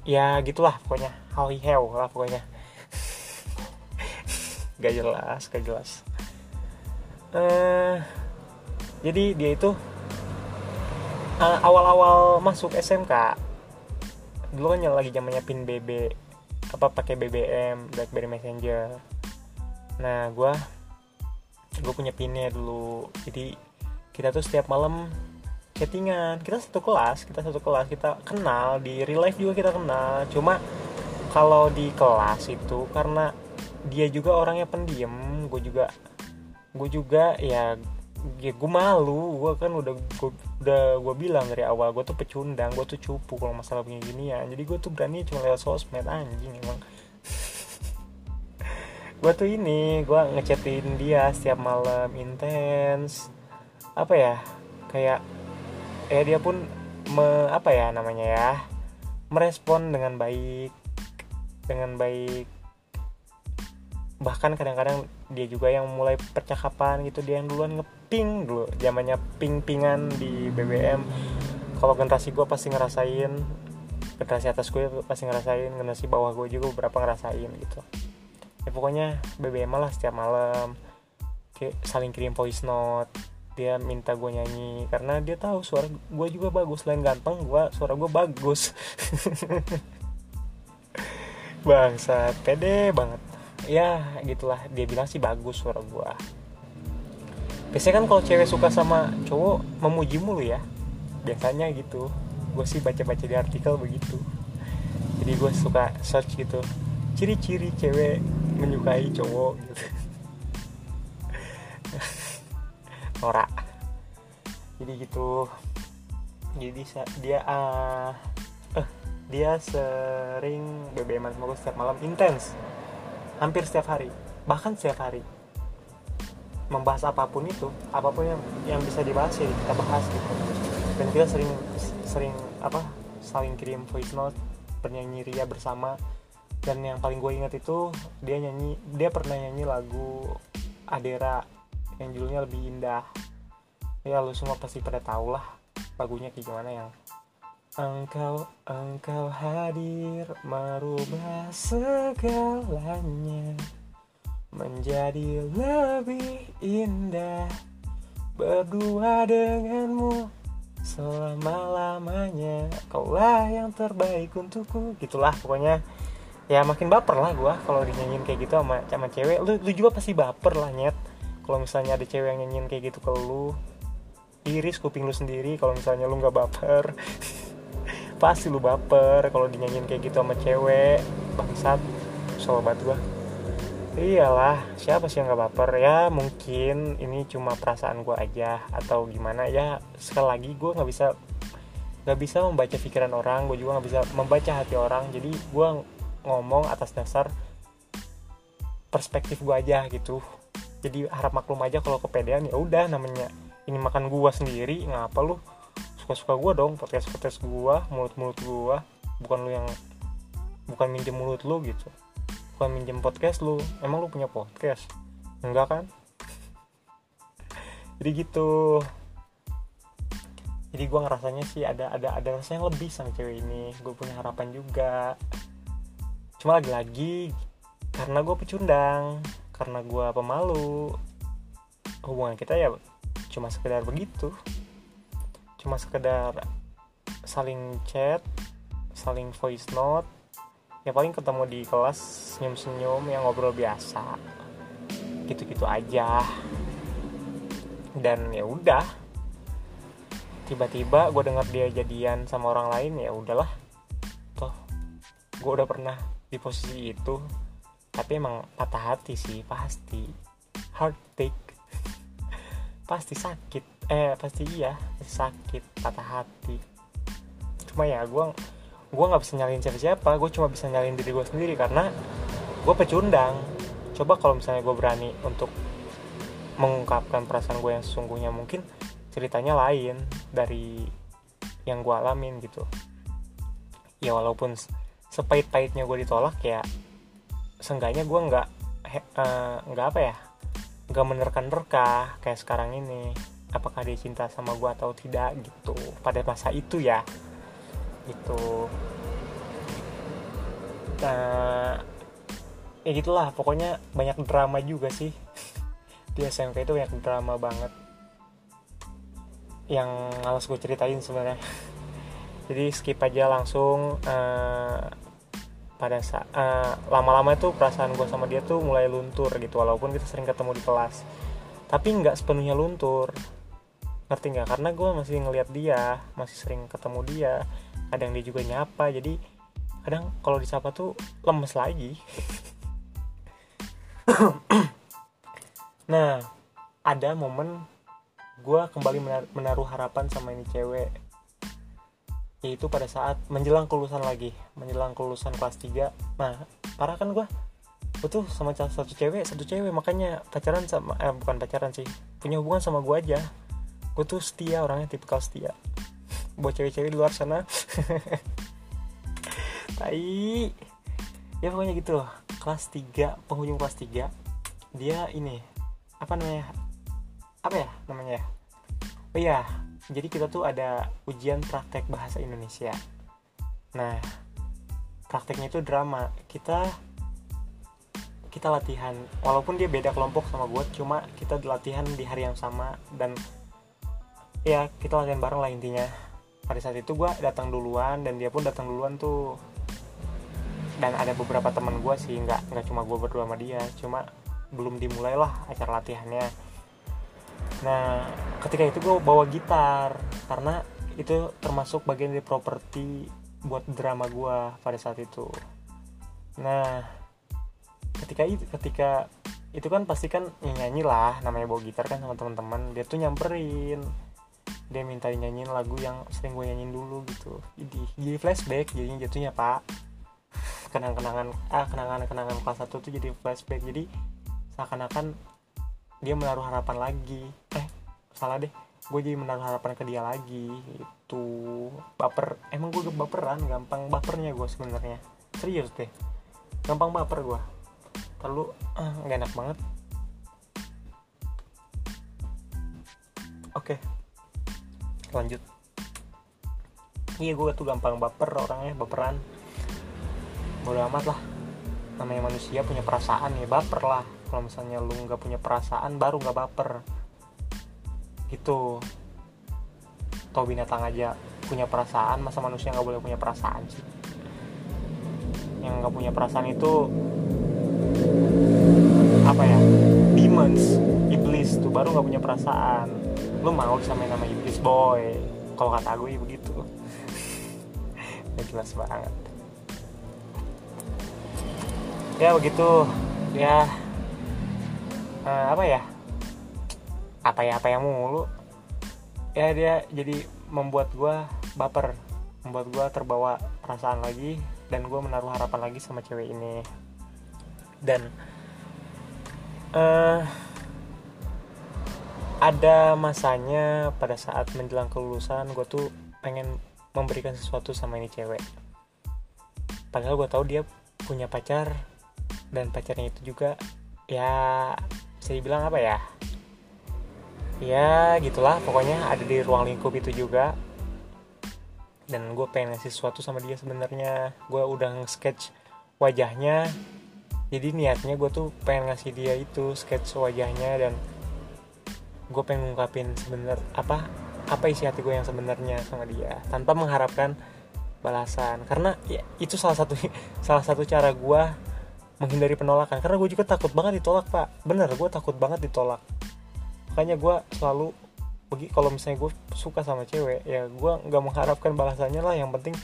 ya gitulah pokoknya. How he hell lah pokoknya. Gak jelas gak jelas. Uh, jadi dia itu uh, awal-awal masuk SMK dulu kan lagi zamannya pin BB apa pakai BBM BlackBerry Messenger. Nah gue gue punya pinnya dulu. Jadi kita tuh setiap malam chattingan. Kita satu kelas kita satu kelas kita kenal di real life juga kita kenal. Cuma kalau di kelas itu karena dia juga orangnya pendiam gue juga gue juga ya ya gue malu. Gue kan udah gue udah gue bilang dari awal gue tuh pecundang gue tuh cupu kalau masalah begini gini ya jadi gue tuh berani cuma lewat sosmed anjing emang. Gue tuh ini gue ngechatin dia setiap malam intens. Apa ya kayak ya dia pun me, apa ya namanya ya merespon dengan baik dengan baik. Bahkan kadang-kadang dia juga yang mulai percakapan gitu dia yang duluan ngeping dulu zamannya ping-pingan di BBM kalau generasi gue pasti ngerasain generasi atas gue pasti ngerasain generasi bawah gue juga beberapa ngerasain gitu. Ya pokoknya BBM lah setiap malam kayak saling kirim voice note dia minta gue nyanyi karena dia tahu suara gue juga bagus. Selain ganteng gue suara gue bagus. Bangsa pede banget. Ya gitulah. Dia bilang sih bagus suara gue biasanya kan kalau cewek suka sama cowok memuji mulu ya. Biasanya gitu. Gue sih baca-baca di artikel begitu. Jadi gue suka search gitu. Ciri-ciri cewek menyukai cowok gitu norak jadi gitu. Jadi dia uh, uh, dia sering BBM sama gue setiap malam intens. Hampir setiap hari. Bahkan setiap hari. Membahas apa pun itu apa pun yang yang bisa dibahas ya kita bahas gitu. Dan kita sering sering apa saling kirim voice note bernyanyi ria bersama. Dan yang paling gue ingat itu dia nyanyi dia pernah nyanyi lagu Adera yang judulnya lebih indah. Ya lu semua pasti pada tahu lah lagunya kayak gimana yang Engkau, engkau hadir merubah segalanya Menjadi lebih indah. Berdua denganmu selama-lamanya Kaulah yang terbaik untukku. Gitulah pokoknya. Ya makin baper lah gue kalau dinyanyiin kayak gitu sama, sama cewek. Lu, lu juga pasti baper lah nyet kalau misalnya ada cewek yang nyanyiin kayak gitu ke lu iris kuping lu sendiri kalau misalnya lu nggak baper. Pasti lu baper kalau dinyanyiin kayak gitu sama cewek. Bangsat sobat gua. Iyalah siapa sih yang nggak baper? Ya mungkin ini cuma perasaan gua aja atau gimana. Ya sekali lagi gua nggak bisa nggak bisa membaca pikiran orang. Gue juga nggak bisa membaca hati orang. Jadi gue ngomong atas dasar perspektif gue aja gitu jadi harap maklum aja kalau kepedean ya udah namanya ini makan gua sendiri ngapa lu? Suka-suka gua dong podcast podcast gua mulut-mulut gua. Bukan lu yang bukan minjem mulut lu gitu. Bukan minjem podcast lu. Emang lu punya podcast? Enggak kan? Jadi gitu. Jadi gue ngerasanya sih ada ada ada rasa yang lebih sama cewek ini. Gue punya harapan juga. Cuma lagi-lagi karena gue pecundang karena gue pemalu. Hubungan kita ya cuma sekedar begitu. Cuma sekedar saling chat saling voice note. Ya paling ketemu di kelas senyum-senyum yang ngobrol biasa. Gitu-gitu aja. Dan ya udah. Tiba-tiba gue dengar dia jadian sama orang lain ya udahlah. Toh gue udah pernah di posisi itu tapi emang patah hati sih pasti. Heartache. Pasti sakit. Eh pasti iya sakit patah hati. Cuma ya gue gue nggak bisa nyalin siapa-siapa. Gue cuma bisa nyalin diri gue sendiri karena gue pecundang. Coba kalau misalnya gue berani untuk mengungkapkan perasaan gue yang sesungguhnya mungkin ceritanya lain dari yang gue alamin gitu. Ya walaupun sepait-paitnya gue ditolak ya seenggaknya gue nggak eh, nggak apa ya nggak menerka-nerka kayak sekarang ini. Apakah dia cinta sama gue atau tidak gitu. Pada masa itu ya gitu. Nah ya gitulah. Pokoknya banyak drama juga sih. Di SMK itu banyak drama banget. Yang harus gue ceritain sebenarnya. Jadi skip aja langsung uh, pada saat uh, lama-lama itu perasaan gue sama dia tuh mulai luntur gitu walaupun kita sering ketemu di kelas. Tapi nggak sepenuhnya luntur. Ngerti nggak? Karena gue masih ngelihat dia masih sering ketemu dia. Kadang dia juga nyapa jadi kadang kalau disapa tuh lemes lagi. Nah ada momen gue kembali menaruh harapan sama ini cewek yaitu pada saat menjelang kelulusan lagi menjelang kelulusan kelas 3 nah parah kan gue gue tuh sama satu cewek satu cewek. Makanya pacaran sama eh bukan pacaran sih. Punya hubungan sama gue aja. Gue tuh setia orangnya tipikal setia. Buat cewek-cewek di luar sana. Tai. Ya pokoknya gitu kelas 3 penghujung kelas 3 dia ini apa namanya? Apa ya namanya? Oh iya jadi kita tuh ada ujian praktek bahasa Indonesia. Nah prakteknya itu drama. Kita kita latihan. Walaupun dia beda kelompok sama gue cuma kita latihan di hari yang sama dan ya kita latihan bareng lah intinya. Pada saat itu gue datang duluan dan dia pun datang duluan tuh. Dan ada beberapa teman gue sih nggak nggak cuma gue berdua sama dia cuma belum dimulai lah acara latihannya nah ketika itu gue bawa gitar karena itu termasuk bagian dari properti buat drama gue pada saat itu. Nah ketika itu ketika itu kan pasti kan nyanyi lah namanya bawa gitar kan sama teman-teman. Dia tuh nyamperin. Dia minta nyanyiin lagu yang sering gue nyanyiin dulu gitu. Jadi jadi flashback jadinya jatuhnya pak. Kenang-kenangan ah kenangan-kenangan kelas satu tuh jadi flashback. Jadi seakan-akan dia menaruh harapan lagi. Eh salah deh. Gue jadi menaruh harapan ke dia lagi itu baper. Emang gue baperan gampang bapernya gue sebenarnya. Serius deh. Gampang baper gue terlalu ah, nggak enak banget. Oke. Lanjut. Iya gue tuh gampang baper orangnya baperan. Bodo amat lah namanya manusia punya perasaan ya baper lah. Kalau misalnya lu nggak punya perasaan baru nggak baper. Gitu. Tau binatang aja punya perasaan masa manusia nggak boleh punya perasaan sih? Yang nggak punya perasaan itu apa ya demons iblis tuh baru nggak punya perasaan. Lu mau sama nama iblis boy. Kalau kata gue begitu. Jelas banget ya begitu. Ya. Uh, apa ya? Apa ya apa yang mulu. Ya dia jadi membuat gue baper. Membuat gue terbawa perasaan lagi dan gue menaruh harapan lagi sama cewek ini. Dan uh, ada masanya pada saat menjelang kelulusan gue tuh pengen memberikan sesuatu sama ini cewek. Padahal gue tahu dia punya pacar dan pacarnya itu juga ya bisa dibilang apa ya? Ya gitulah pokoknya ada di ruang lingkup itu juga. Dan gue pengen ngasih sesuatu sama dia sebenarnya. Gue udah nge-sketch wajahnya. Jadi niatnya gue tuh pengen ngasih dia itu sketch wajahnya dan gue pengen ngungkapin sebenar apa apa isi hati gue yang sebenarnya sama dia. Tanpa mengharapkan balasan. Karena ya, itu salah satu salah satu cara gue menghindari penolakan. Karena gue juga takut banget ditolak pak. Bener gue takut banget ditolak. Makanya gue selalu bagi kalau misalnya gue suka sama cewek ya gue nggak mengharapkan balasannya lah. Yang penting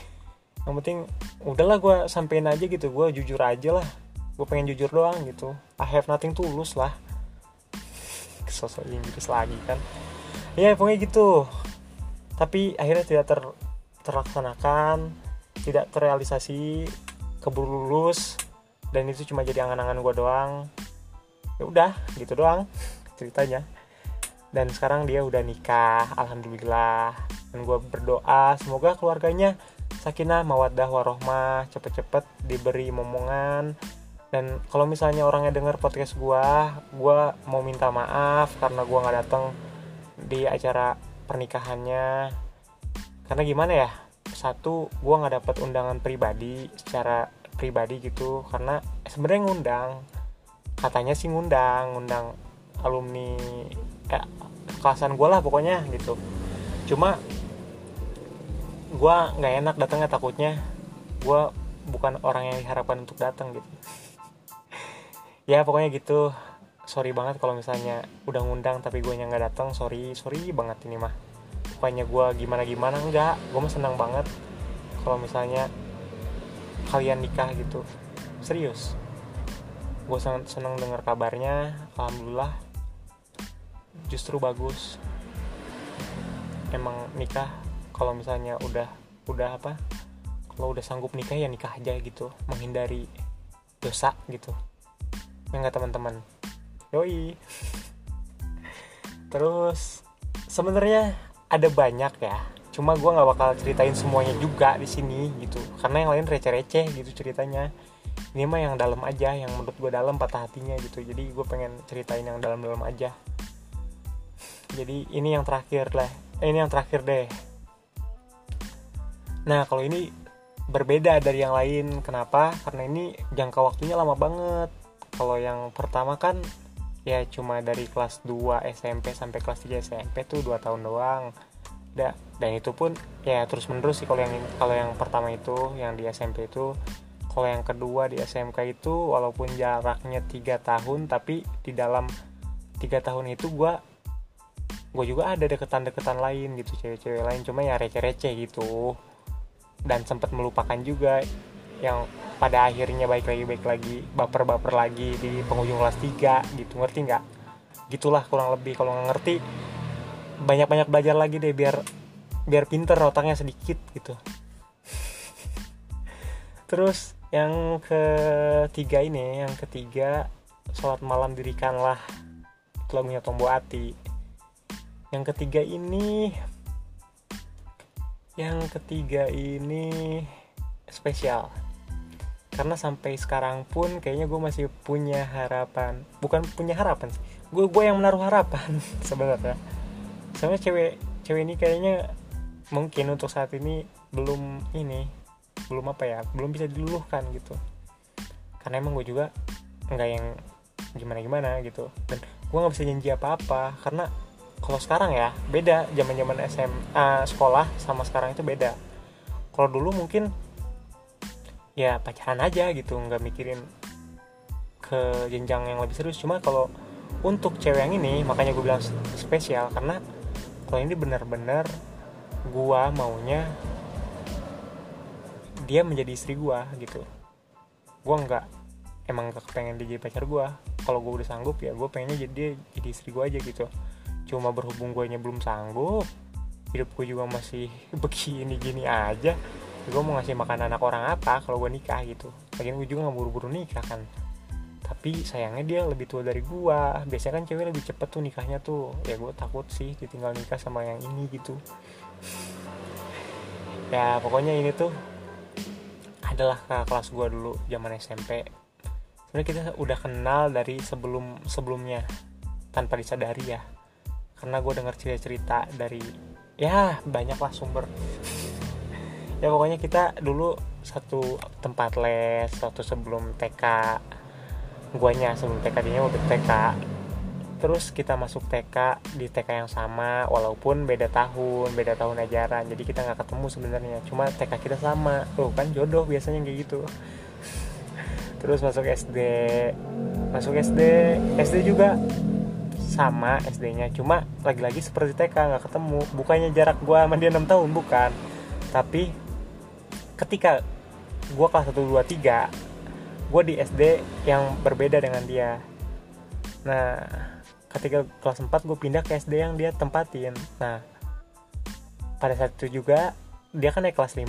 yang penting udahlah gue sampein aja gitu. Gue jujur aja lah. Gue pengen jujur doang gitu. I have nothing to lose lah. Sosok Inggris lagi kan? Ya pokoknya gitu. Tapi akhirnya tidak ter terlaksanakan tidak terrealisasi keburu lulus dan itu cuma jadi angan-angan gue doang. Ya udah gitu doang ceritanya. Dan sekarang dia udah nikah alhamdulillah. Dan gue berdoa semoga keluarganya sakinah mawaddah warohmah cepet-cepet diberi momongan. Dan kalau misalnya orangnya denger podcast gue gue mau minta maaf karena gue nggak datang di acara pernikahannya. Karena gimana ya? Satu gue nggak dapet undangan pribadi secara pribadi gitu. Karena sebenarnya ngundang katanya sih ngundang ngundang alumni eh, kelasan gue lah pokoknya gitu. Cuma gue nggak enak datangnya takutnya. Gue bukan orang yang diharapkan untuk datang gitu. Ya pokoknya gitu. Sorry banget kalau misalnya udah ngundang tapi gue yang nggak datang. Sorry sorry banget ini mah. Pokoknya gue gimana gimana enggak. Gue mah senang banget kalau misalnya kalian nikah gitu. Serius. Gue sangat senang dengar kabarnya. Alhamdulillah. Justru bagus. Emang nikah kalau misalnya udah udah apa kalau udah sanggup nikah ya nikah aja gitu. Menghindari dosa gitu. Ya teman-teman? Yoi. Terus sebenarnya ada banyak ya cuma gue nggak bakal ceritain semuanya juga di sini gitu. Karena yang lain receh-receh gitu ceritanya. Ini mah yang dalam aja yang menurut gue dalam patah hatinya gitu. Jadi gue pengen ceritain yang dalam-dalam aja. Jadi ini yang terakhir lah. Eh, ini yang terakhir deh. Nah kalau ini berbeda dari yang lain. Kenapa? Karena ini jangka waktunya lama banget. Kalau yang pertama kan ya cuma dari kelas 2 SMP sampai kelas 3 SMP tuh 2 tahun doang da, dan itu pun ya terus menerus sih kalau yang kalau yang pertama itu yang di SMP itu. Kalau yang kedua di SMK itu walaupun jaraknya tiga tahun tapi di dalam tiga tahun itu gue gue juga ada deketan-deketan lain gitu cewek-cewek lain. Cuma ya receh-receh gitu. Dan sempat melupakan juga yang pada akhirnya baik lagi baik lagi baper-baper lagi di penghujung kelas 3 gitu. Ngerti nggak? Gitulah kurang lebih. Kalau nggak ngerti banyak-banyak belajar lagi deh biar biar pinter otaknya sedikit gitu. Terus yang ketiga ini yang ketiga sholat malam dirikanlah itu lagunya Ati yang ketiga ini yang ketiga ini spesial. Karena sampai sekarang pun kayaknya gue masih punya harapan. Bukan punya harapan gue gue yang menaruh harapan sebenarnya soalnya cewek cewek ini kayaknya mungkin untuk saat ini belum ini belum apa ya belum bisa diluluhkan gitu. Karena emang gue juga nggak yang gimana gimana gitu. Dan gue nggak bisa janji apa apa karena kalau sekarang ya beda zaman zaman SMA sekolah sama sekarang itu beda. Kalau dulu mungkin ya pacaran aja gitu nggak mikirin ke jenjang yang lebih serius. Cuma kalau untuk cewek yang ini makanya gue bilang spesial karena kalau ini benar-benar gue maunya dia menjadi istri gue gitu. Gue nggak emang gak pengen dia jadi pacar gue kalau gue udah sanggup ya gue pengennya jadi dia jadi istri gue aja gitu. Cuma berhubung gue belum sanggup hidup gue juga masih begini gini aja gue mau ngasih makan anak orang apa kalau gue nikah gitu. Lagian gue juga nggak buru-buru nikah kan tapi sayangnya dia lebih tua dari gue biasanya kan cewek lebih cepet tuh nikahnya tuh. Ya gue takut sih ditinggal nikah sama yang ini gitu. Ya pokoknya ini tuh adalah kakak kelas gue dulu zaman SMP sebenarnya kita udah kenal dari sebelum sebelumnya tanpa disadari ya. Karena gue dengar cerita-cerita dari ya banyaklah sumber. Ya pokoknya kita dulu satu tempat les waktu sebelum TK guanya sebelum TK dia udah TK terus kita masuk TK di TK yang sama walaupun beda tahun beda tahun ajaran jadi kita nggak ketemu sebenarnya. Cuma TK kita sama. Tuh kan jodoh biasanya kayak gitu. Terus masuk SD masuk SD SD juga sama SD-nya cuma lagi-lagi seperti TK nggak ketemu. Bukannya jarak gue sama dia 6 tahun bukan. Tapi ketika gue kelas 1, 2, 3 gue di SD yang berbeda dengan dia. Nah ketika kelas 4 gue pindah ke SD yang dia tempatin. Nah pada saat itu juga dia kan naik kelas 5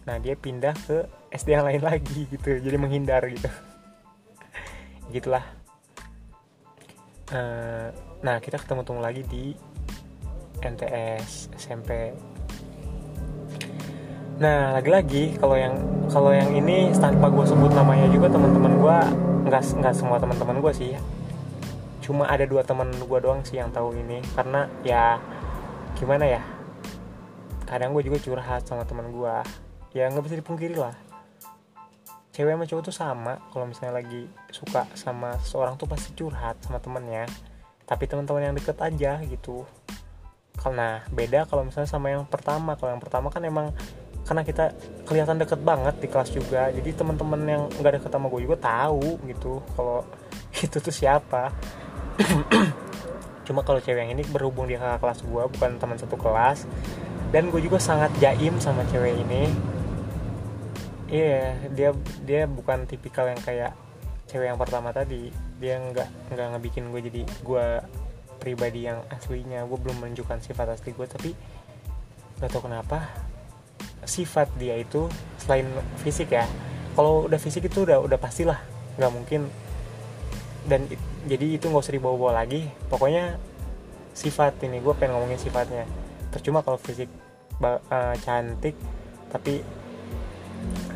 nah dia pindah ke SD yang lain lagi gitu jadi menghindar gitu. Gitulah. Uh, nah kita ketemu temu lagi di NTS SMP nah lagi-lagi kalau yang kalau yang ini tanpa gue sebut namanya juga teman-teman gue nggak nggak semua teman-teman gue sih. Cuma ada dua teman gue doang sih yang tahu ini karena ya gimana ya kadang gue juga curhat sama teman gue ya nggak bisa dipungkiri lah. Cewek sama cowok tuh sama kalau misalnya lagi suka sama seorang tuh pasti curhat sama temennya. Tapi teman-teman yang deket aja gitu. Karena beda kalau misalnya sama yang pertama. Kalau yang pertama kan emang karena kita kelihatan deket banget di kelas juga. Jadi teman-teman yang nggak deket sama gue juga tahu gitu kalau itu tuh siapa. Cuma kalau cewek yang ini berhubung dia kakak kelas gue bukan teman satu kelas. Dan gue juga sangat jaim sama cewek ini. Iya yeah, dia dia bukan tipikal yang kayak cewek yang pertama tadi. Dia nggak nggak ngebikin gue jadi gue pribadi yang aslinya. Gue belum menunjukkan sifat asli gue tapi gak tau kenapa sifat dia itu selain fisik ya. Kalau udah fisik itu udah udah pastilah nggak mungkin. Dan jadi itu nggak usah dibawa-bawa lagi. Pokoknya sifat ini gue pengen ngomongin sifatnya. Percuma kalau fisik uh, cantik tapi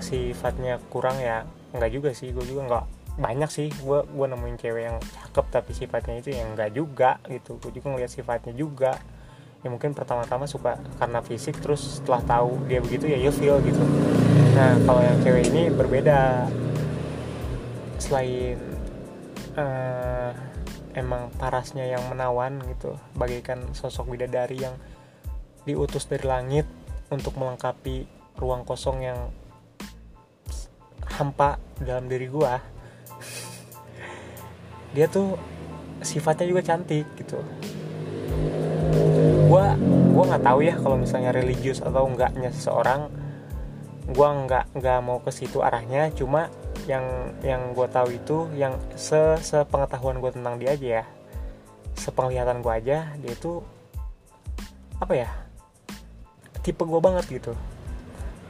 sifatnya kurang ya nggak juga sih. Gue juga nggak banyak sih. Gue gue nemuin cewek yang cakep tapi sifatnya itu yang nggak juga gitu. Gue juga ngeliat sifatnya juga ya mungkin pertama-tama suka karena fisik terus setelah tahu dia begitu ya you feel gitu. Nah kalau yang cewek ini berbeda. Selain uh, emang parasnya yang menawan gitu bagaikan sosok bidadari yang diutus dari langit untuk melengkapi ruang kosong yang hampa dalam diri gua dia tuh sifatnya juga cantik gitu gua gua nggak tahu ya kalau misalnya religius atau enggaknya seseorang. Gua nggak nggak mau ke situ arahnya. Cuma yang yang gue tahu itu yang se sepengetahuan gue tentang dia aja ya. Sepenglihatan gue aja dia itu apa ya? Tipe gue banget gitu.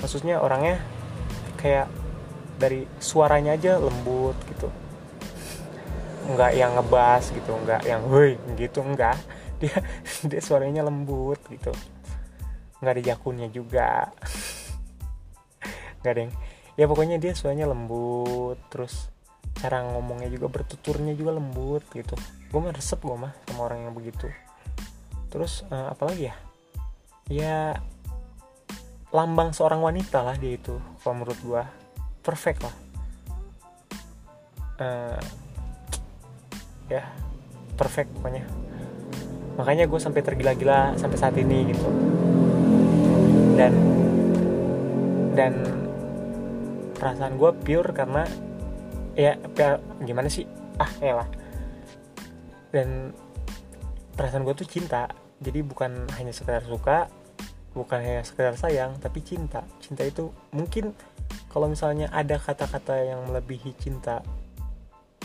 Maksudnya orangnya kayak dari suaranya aja lembut gitu. Nggak yang ngebas gitu nggak yang woi gitu enggak dia dia suaranya lembut gitu. Nggak ada jakunnya juga. Nggak ada yang ya pokoknya dia suaranya lembut terus cara ngomongnya juga bertuturnya juga lembut gitu. Gue mah resep gue mah sama orang yang begitu. Terus uh, apa lagi ya? Ya lambang seorang wanita lah dia itu kalau menurut gue perfect lah. Uh, ya perfect pokoknya makanya gue sampai tergila-gila sampai saat ini gitu. Dan dan perasaan gue pure karena ya, ya gimana sih? Ah ya lah. Dan perasaan gue tuh cinta. Jadi bukan hanya sekedar suka bukan hanya sekedar sayang tapi cinta. Cinta itu mungkin kalau misalnya ada kata-kata yang melebihi cinta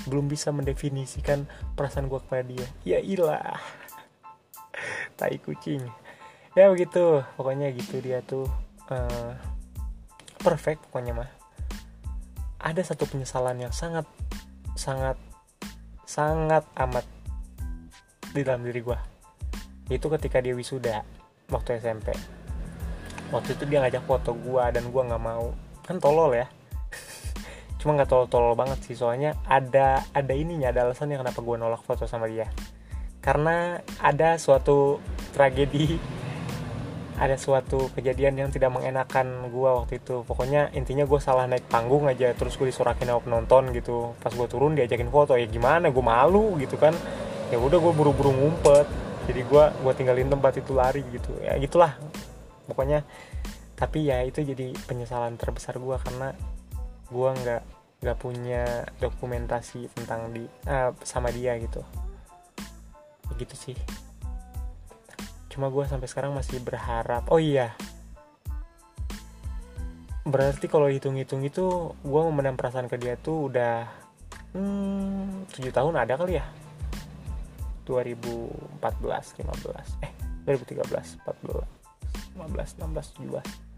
belum bisa mendefinisikan perasaan gue kepada dia. Ya ilah tai kucing. Ya begitu. Pokoknya gitu dia tuh uh, perfect pokoknya mah. Ada satu penyesalan yang sangat sangat sangat amat di dalam diri gue itu ketika dia wisuda waktu SMP waktu itu dia ngajak foto gue dan gue nggak mau. Kan tolol ya. Cuma nggak tolol-tolol banget sih. Soalnya ada ada ininya ada alasannya kenapa gue nolak foto sama dia karena ada suatu tragedi ada suatu kejadian yang tidak mengenakan gue waktu itu. Pokoknya intinya gue salah naik panggung aja terus gue disorakin sama penonton gitu. Pas gue turun diajakin foto. Ya gimana gue malu gitu kan. Ya udah gue buru-buru ngumpet. Jadi gue gue tinggalin tempat itu lari gitu. Ya gitulah. Pokoknya tapi ya itu jadi penyesalan terbesar gue karena gue nggak nggak punya dokumentasi tentang di uh, sama dia gitu begitu sih. Cuma gue sampai sekarang masih berharap. Oh iya. Berarti kalau hitung-hitung itu gue memendam perasaan ke dia tuh udah hmm, 7 tahun ada kali ya? 2014 15 eh 2013 14 15 16 17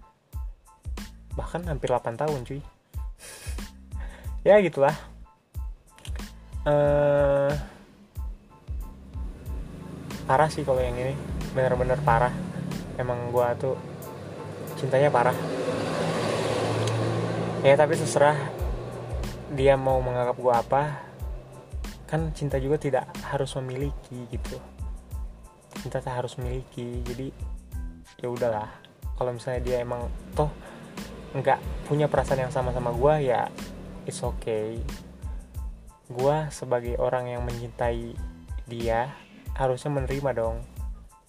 bahkan hampir 8 tahun cuy. Ya gitulah. Uh, parah sih kalau yang ini. Bener-bener parah. Emang gue tuh cintanya parah. Ya tapi terserah dia mau menganggap gue apa. Kan cinta juga tidak harus memiliki gitu. Cinta tak harus memiliki. Jadi ya udahlah. Kalau misalnya dia emang toh nggak punya perasaan yang sama sama gue ya it's okay. Gue sebagai orang yang mencintai dia harusnya menerima dong.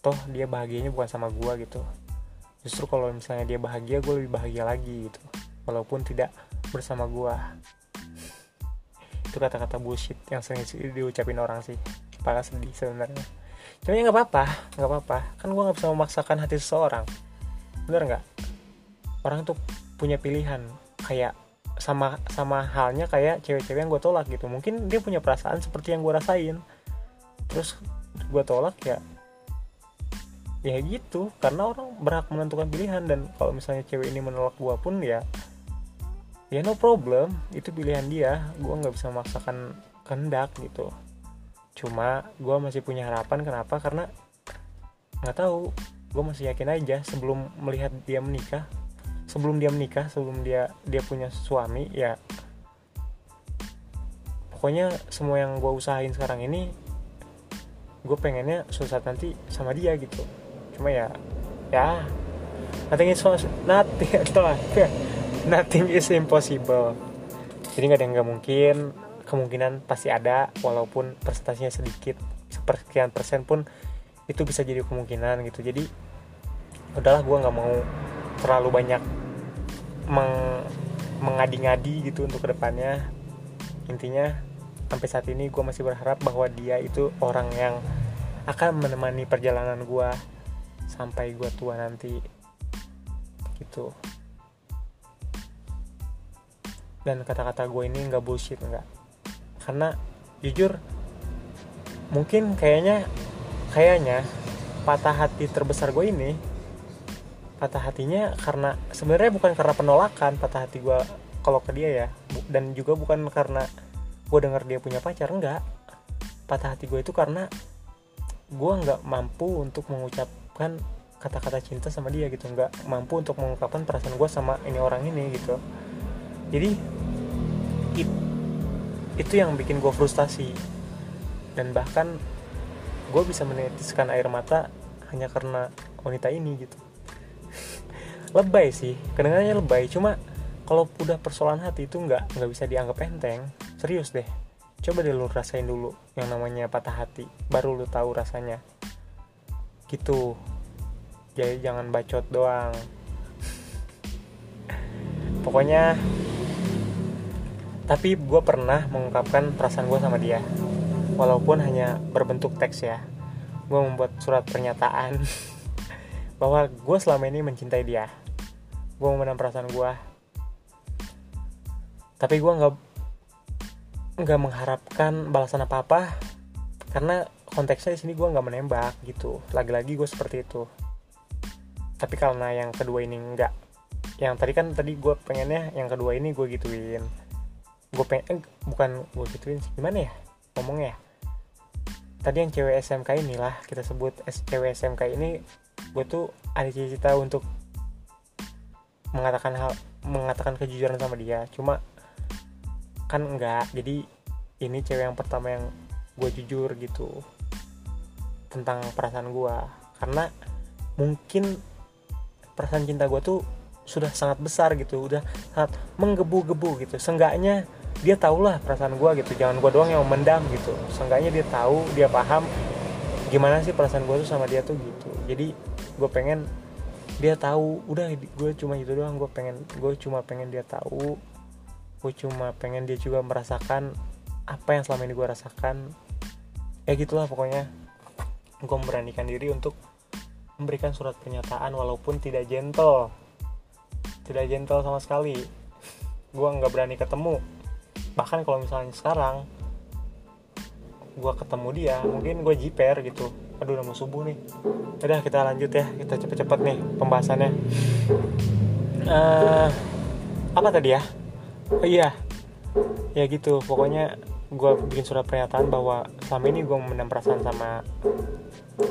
Toh dia bahagianya bukan sama gue gitu. Justru kalau misalnya dia bahagia gue lebih bahagia lagi gitu. Walaupun tidak bersama gue itu kata-kata bullshit yang sering diucapin orang sih. Kepala sedih sebenarnya. Cuma ya nggak apa-apa nggak apa-apa. Kan gue nggak bisa memaksakan hati seseorang. Bener nggak? Orang tuh punya pilihan. Kayak sama sama halnya kayak cewek-cewek yang gue tolak gitu. Mungkin dia punya perasaan seperti yang gue rasain. Terus gue tolak ya ya gitu. Karena orang berhak menentukan pilihan dan kalau misalnya cewek ini menolak gue pun ya ya no problem. Itu pilihan dia. Gue nggak bisa memaksakan kehendak gitu. Cuma gue masih punya harapan. Kenapa? Karena nggak tahu. Gue masih yakin aja sebelum melihat dia menikah. Sebelum dia menikah sebelum dia dia punya suami ya pokoknya semua yang gue usahain sekarang ini gue pengennya suatu nanti sama dia gitu. Cuma ya ya nothing is nothing nothing is impossible. Jadi nggak ada yang nggak mungkin kemungkinan pasti ada walaupun presentasinya sedikit. Sepersekian persen pun itu bisa jadi kemungkinan gitu. Jadi udahlah gue nggak mau terlalu banyak meng mengadi-ngadi gitu untuk ke depannya. Intinya sampai saat ini gue masih berharap bahwa dia itu orang yang akan menemani perjalanan gue sampai gue tua nanti. Gitu. Dan kata-kata gue ini nggak bullshit nggak. Karena jujur mungkin kayaknya kayaknya patah hati terbesar gue ini patah hatinya karena sebenarnya bukan karena penolakan patah hati gue kalau ke dia ya dan juga bukan karena gue dengar dia punya pacar enggak. Patah hati gue itu karena gue nggak mampu untuk mengucapkan kata-kata cinta sama dia gitu. Nggak mampu untuk mengungkapkan perasaan gue sama ini orang ini gitu. Jadi it, itu yang bikin gue frustasi. Dan bahkan gue bisa menetiskan air mata hanya karena wanita ini gitu. Lebay sih kedengarannya lebay. Cuma kalau udah persoalan hati itu nggak nggak bisa dianggap enteng serius deh coba deh lu rasain dulu yang namanya patah hati baru lu tahu rasanya. Gitu jadi jangan bacot doang. Pokoknya tapi gue pernah mengungkapkan perasaan gue sama dia. Walaupun hanya berbentuk teks ya gue membuat surat pernyataan bahwa gue selama ini mencintai dia. Gue memendam perasaan gue tapi gue nggak nggak mengharapkan balasan apa apa karena konteksnya di sini gue nggak menembak gitu. Lagi-lagi gue seperti itu. Tapi karena yang kedua ini enggak yang tadi kan tadi gue pengennya yang kedua ini gue gituin. Gue pengen eh, bukan gue gituin sih gimana ya ngomongnya tadi yang cewek SMK inilah kita sebut cewek SMK ini gue tuh ada cita-cita untuk mengatakan hal mengatakan kejujuran sama dia. Cuma kan enggak. Jadi ini cewek yang pertama yang gue jujur gitu tentang perasaan gue karena mungkin perasaan cinta gue tuh sudah sangat besar gitu udah sangat menggebu-gebu gitu. Seenggaknya dia tau lah perasaan gue gitu. Jangan gue doang yang mendam gitu. Seenggaknya dia tahu dia paham gimana sih perasaan gue tuh sama dia tuh gitu. Jadi gue pengen dia tahu. Udah gue cuma itu doang. Gue pengen gue cuma pengen dia tahu gue cuma pengen dia juga merasakan apa yang selama ini gue rasakan. Ya gitulah pokoknya. Gue memberanikan diri untuk memberikan surat pernyataan walaupun tidak gentle. Tidak gentle sama sekali. Gue nggak berani ketemu. Bahkan kalau misalnya sekarang gue ketemu dia mungkin gue jiper gitu. Aduh udah mau subuh nih. Udah kita lanjut ya. Kita cepet-cepet nih pembahasannya. Uh, apa tadi ya oh iya. Ya gitu pokoknya gue bikin surat pernyataan bahwa selama ini gue memendam perasaan sama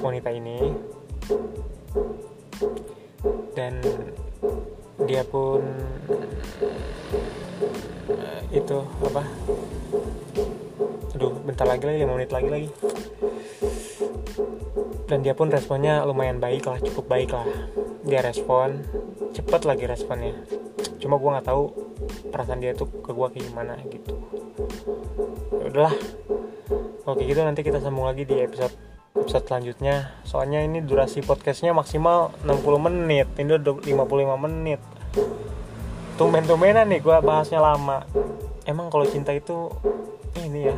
wanita ini. Dan dia pun uh, itu apa? Aduh bentar lagi lagi 5 menit lagi lagi. Dan dia pun responnya lumayan baik lah cukup baik lah. Dia respon cepet lagi responnya. Cuma gue nggak tahu perasaan dia tuh ke gue kayak gimana gitu. Ya udahlah. Oke gitu nanti kita sambung lagi di episode episode selanjutnya. Soalnya ini durasi podcastnya maksimal 60 menit. Ini udah 55 menit. Tumben-tumbenan nih gue bahasnya lama. Emang kalau cinta itu ini ya.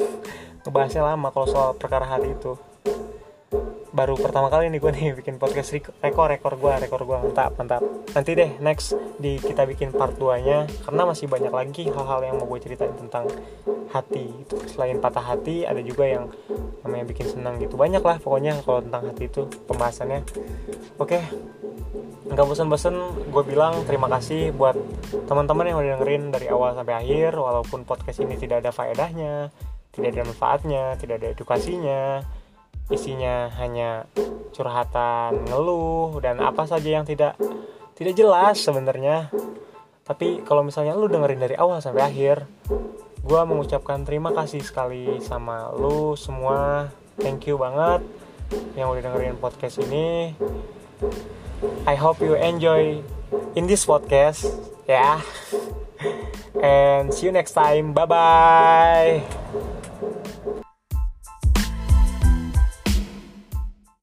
Ngebahasnya lama kalau soal perkara hati itu baru pertama kali nih gue nih bikin podcast rekor rekor gue rekor gue mantap mantap. Nanti deh next di kita bikin part 2 nya karena masih banyak lagi hal-hal yang mau gue ceritain tentang hati itu. Selain patah hati ada juga yang namanya bikin senang gitu. Banyak lah pokoknya kalau tentang hati itu pembahasannya. Oke nggak bosan-bosan gue bilang terima kasih buat teman-teman yang udah dengerin dari awal sampai akhir walaupun podcast ini tidak ada faedahnya tidak ada manfaatnya tidak ada edukasinya isinya hanya curhatan, ngeluh dan apa saja yang tidak tidak jelas sebenarnya. Tapi kalau misalnya lu dengerin dari awal sampai akhir, gue mengucapkan terima kasih sekali sama lu semua. Thank you banget yang udah dengerin podcast ini. I hope you enjoy in this podcast, ya. Yeah. And see you next time. Bye bye.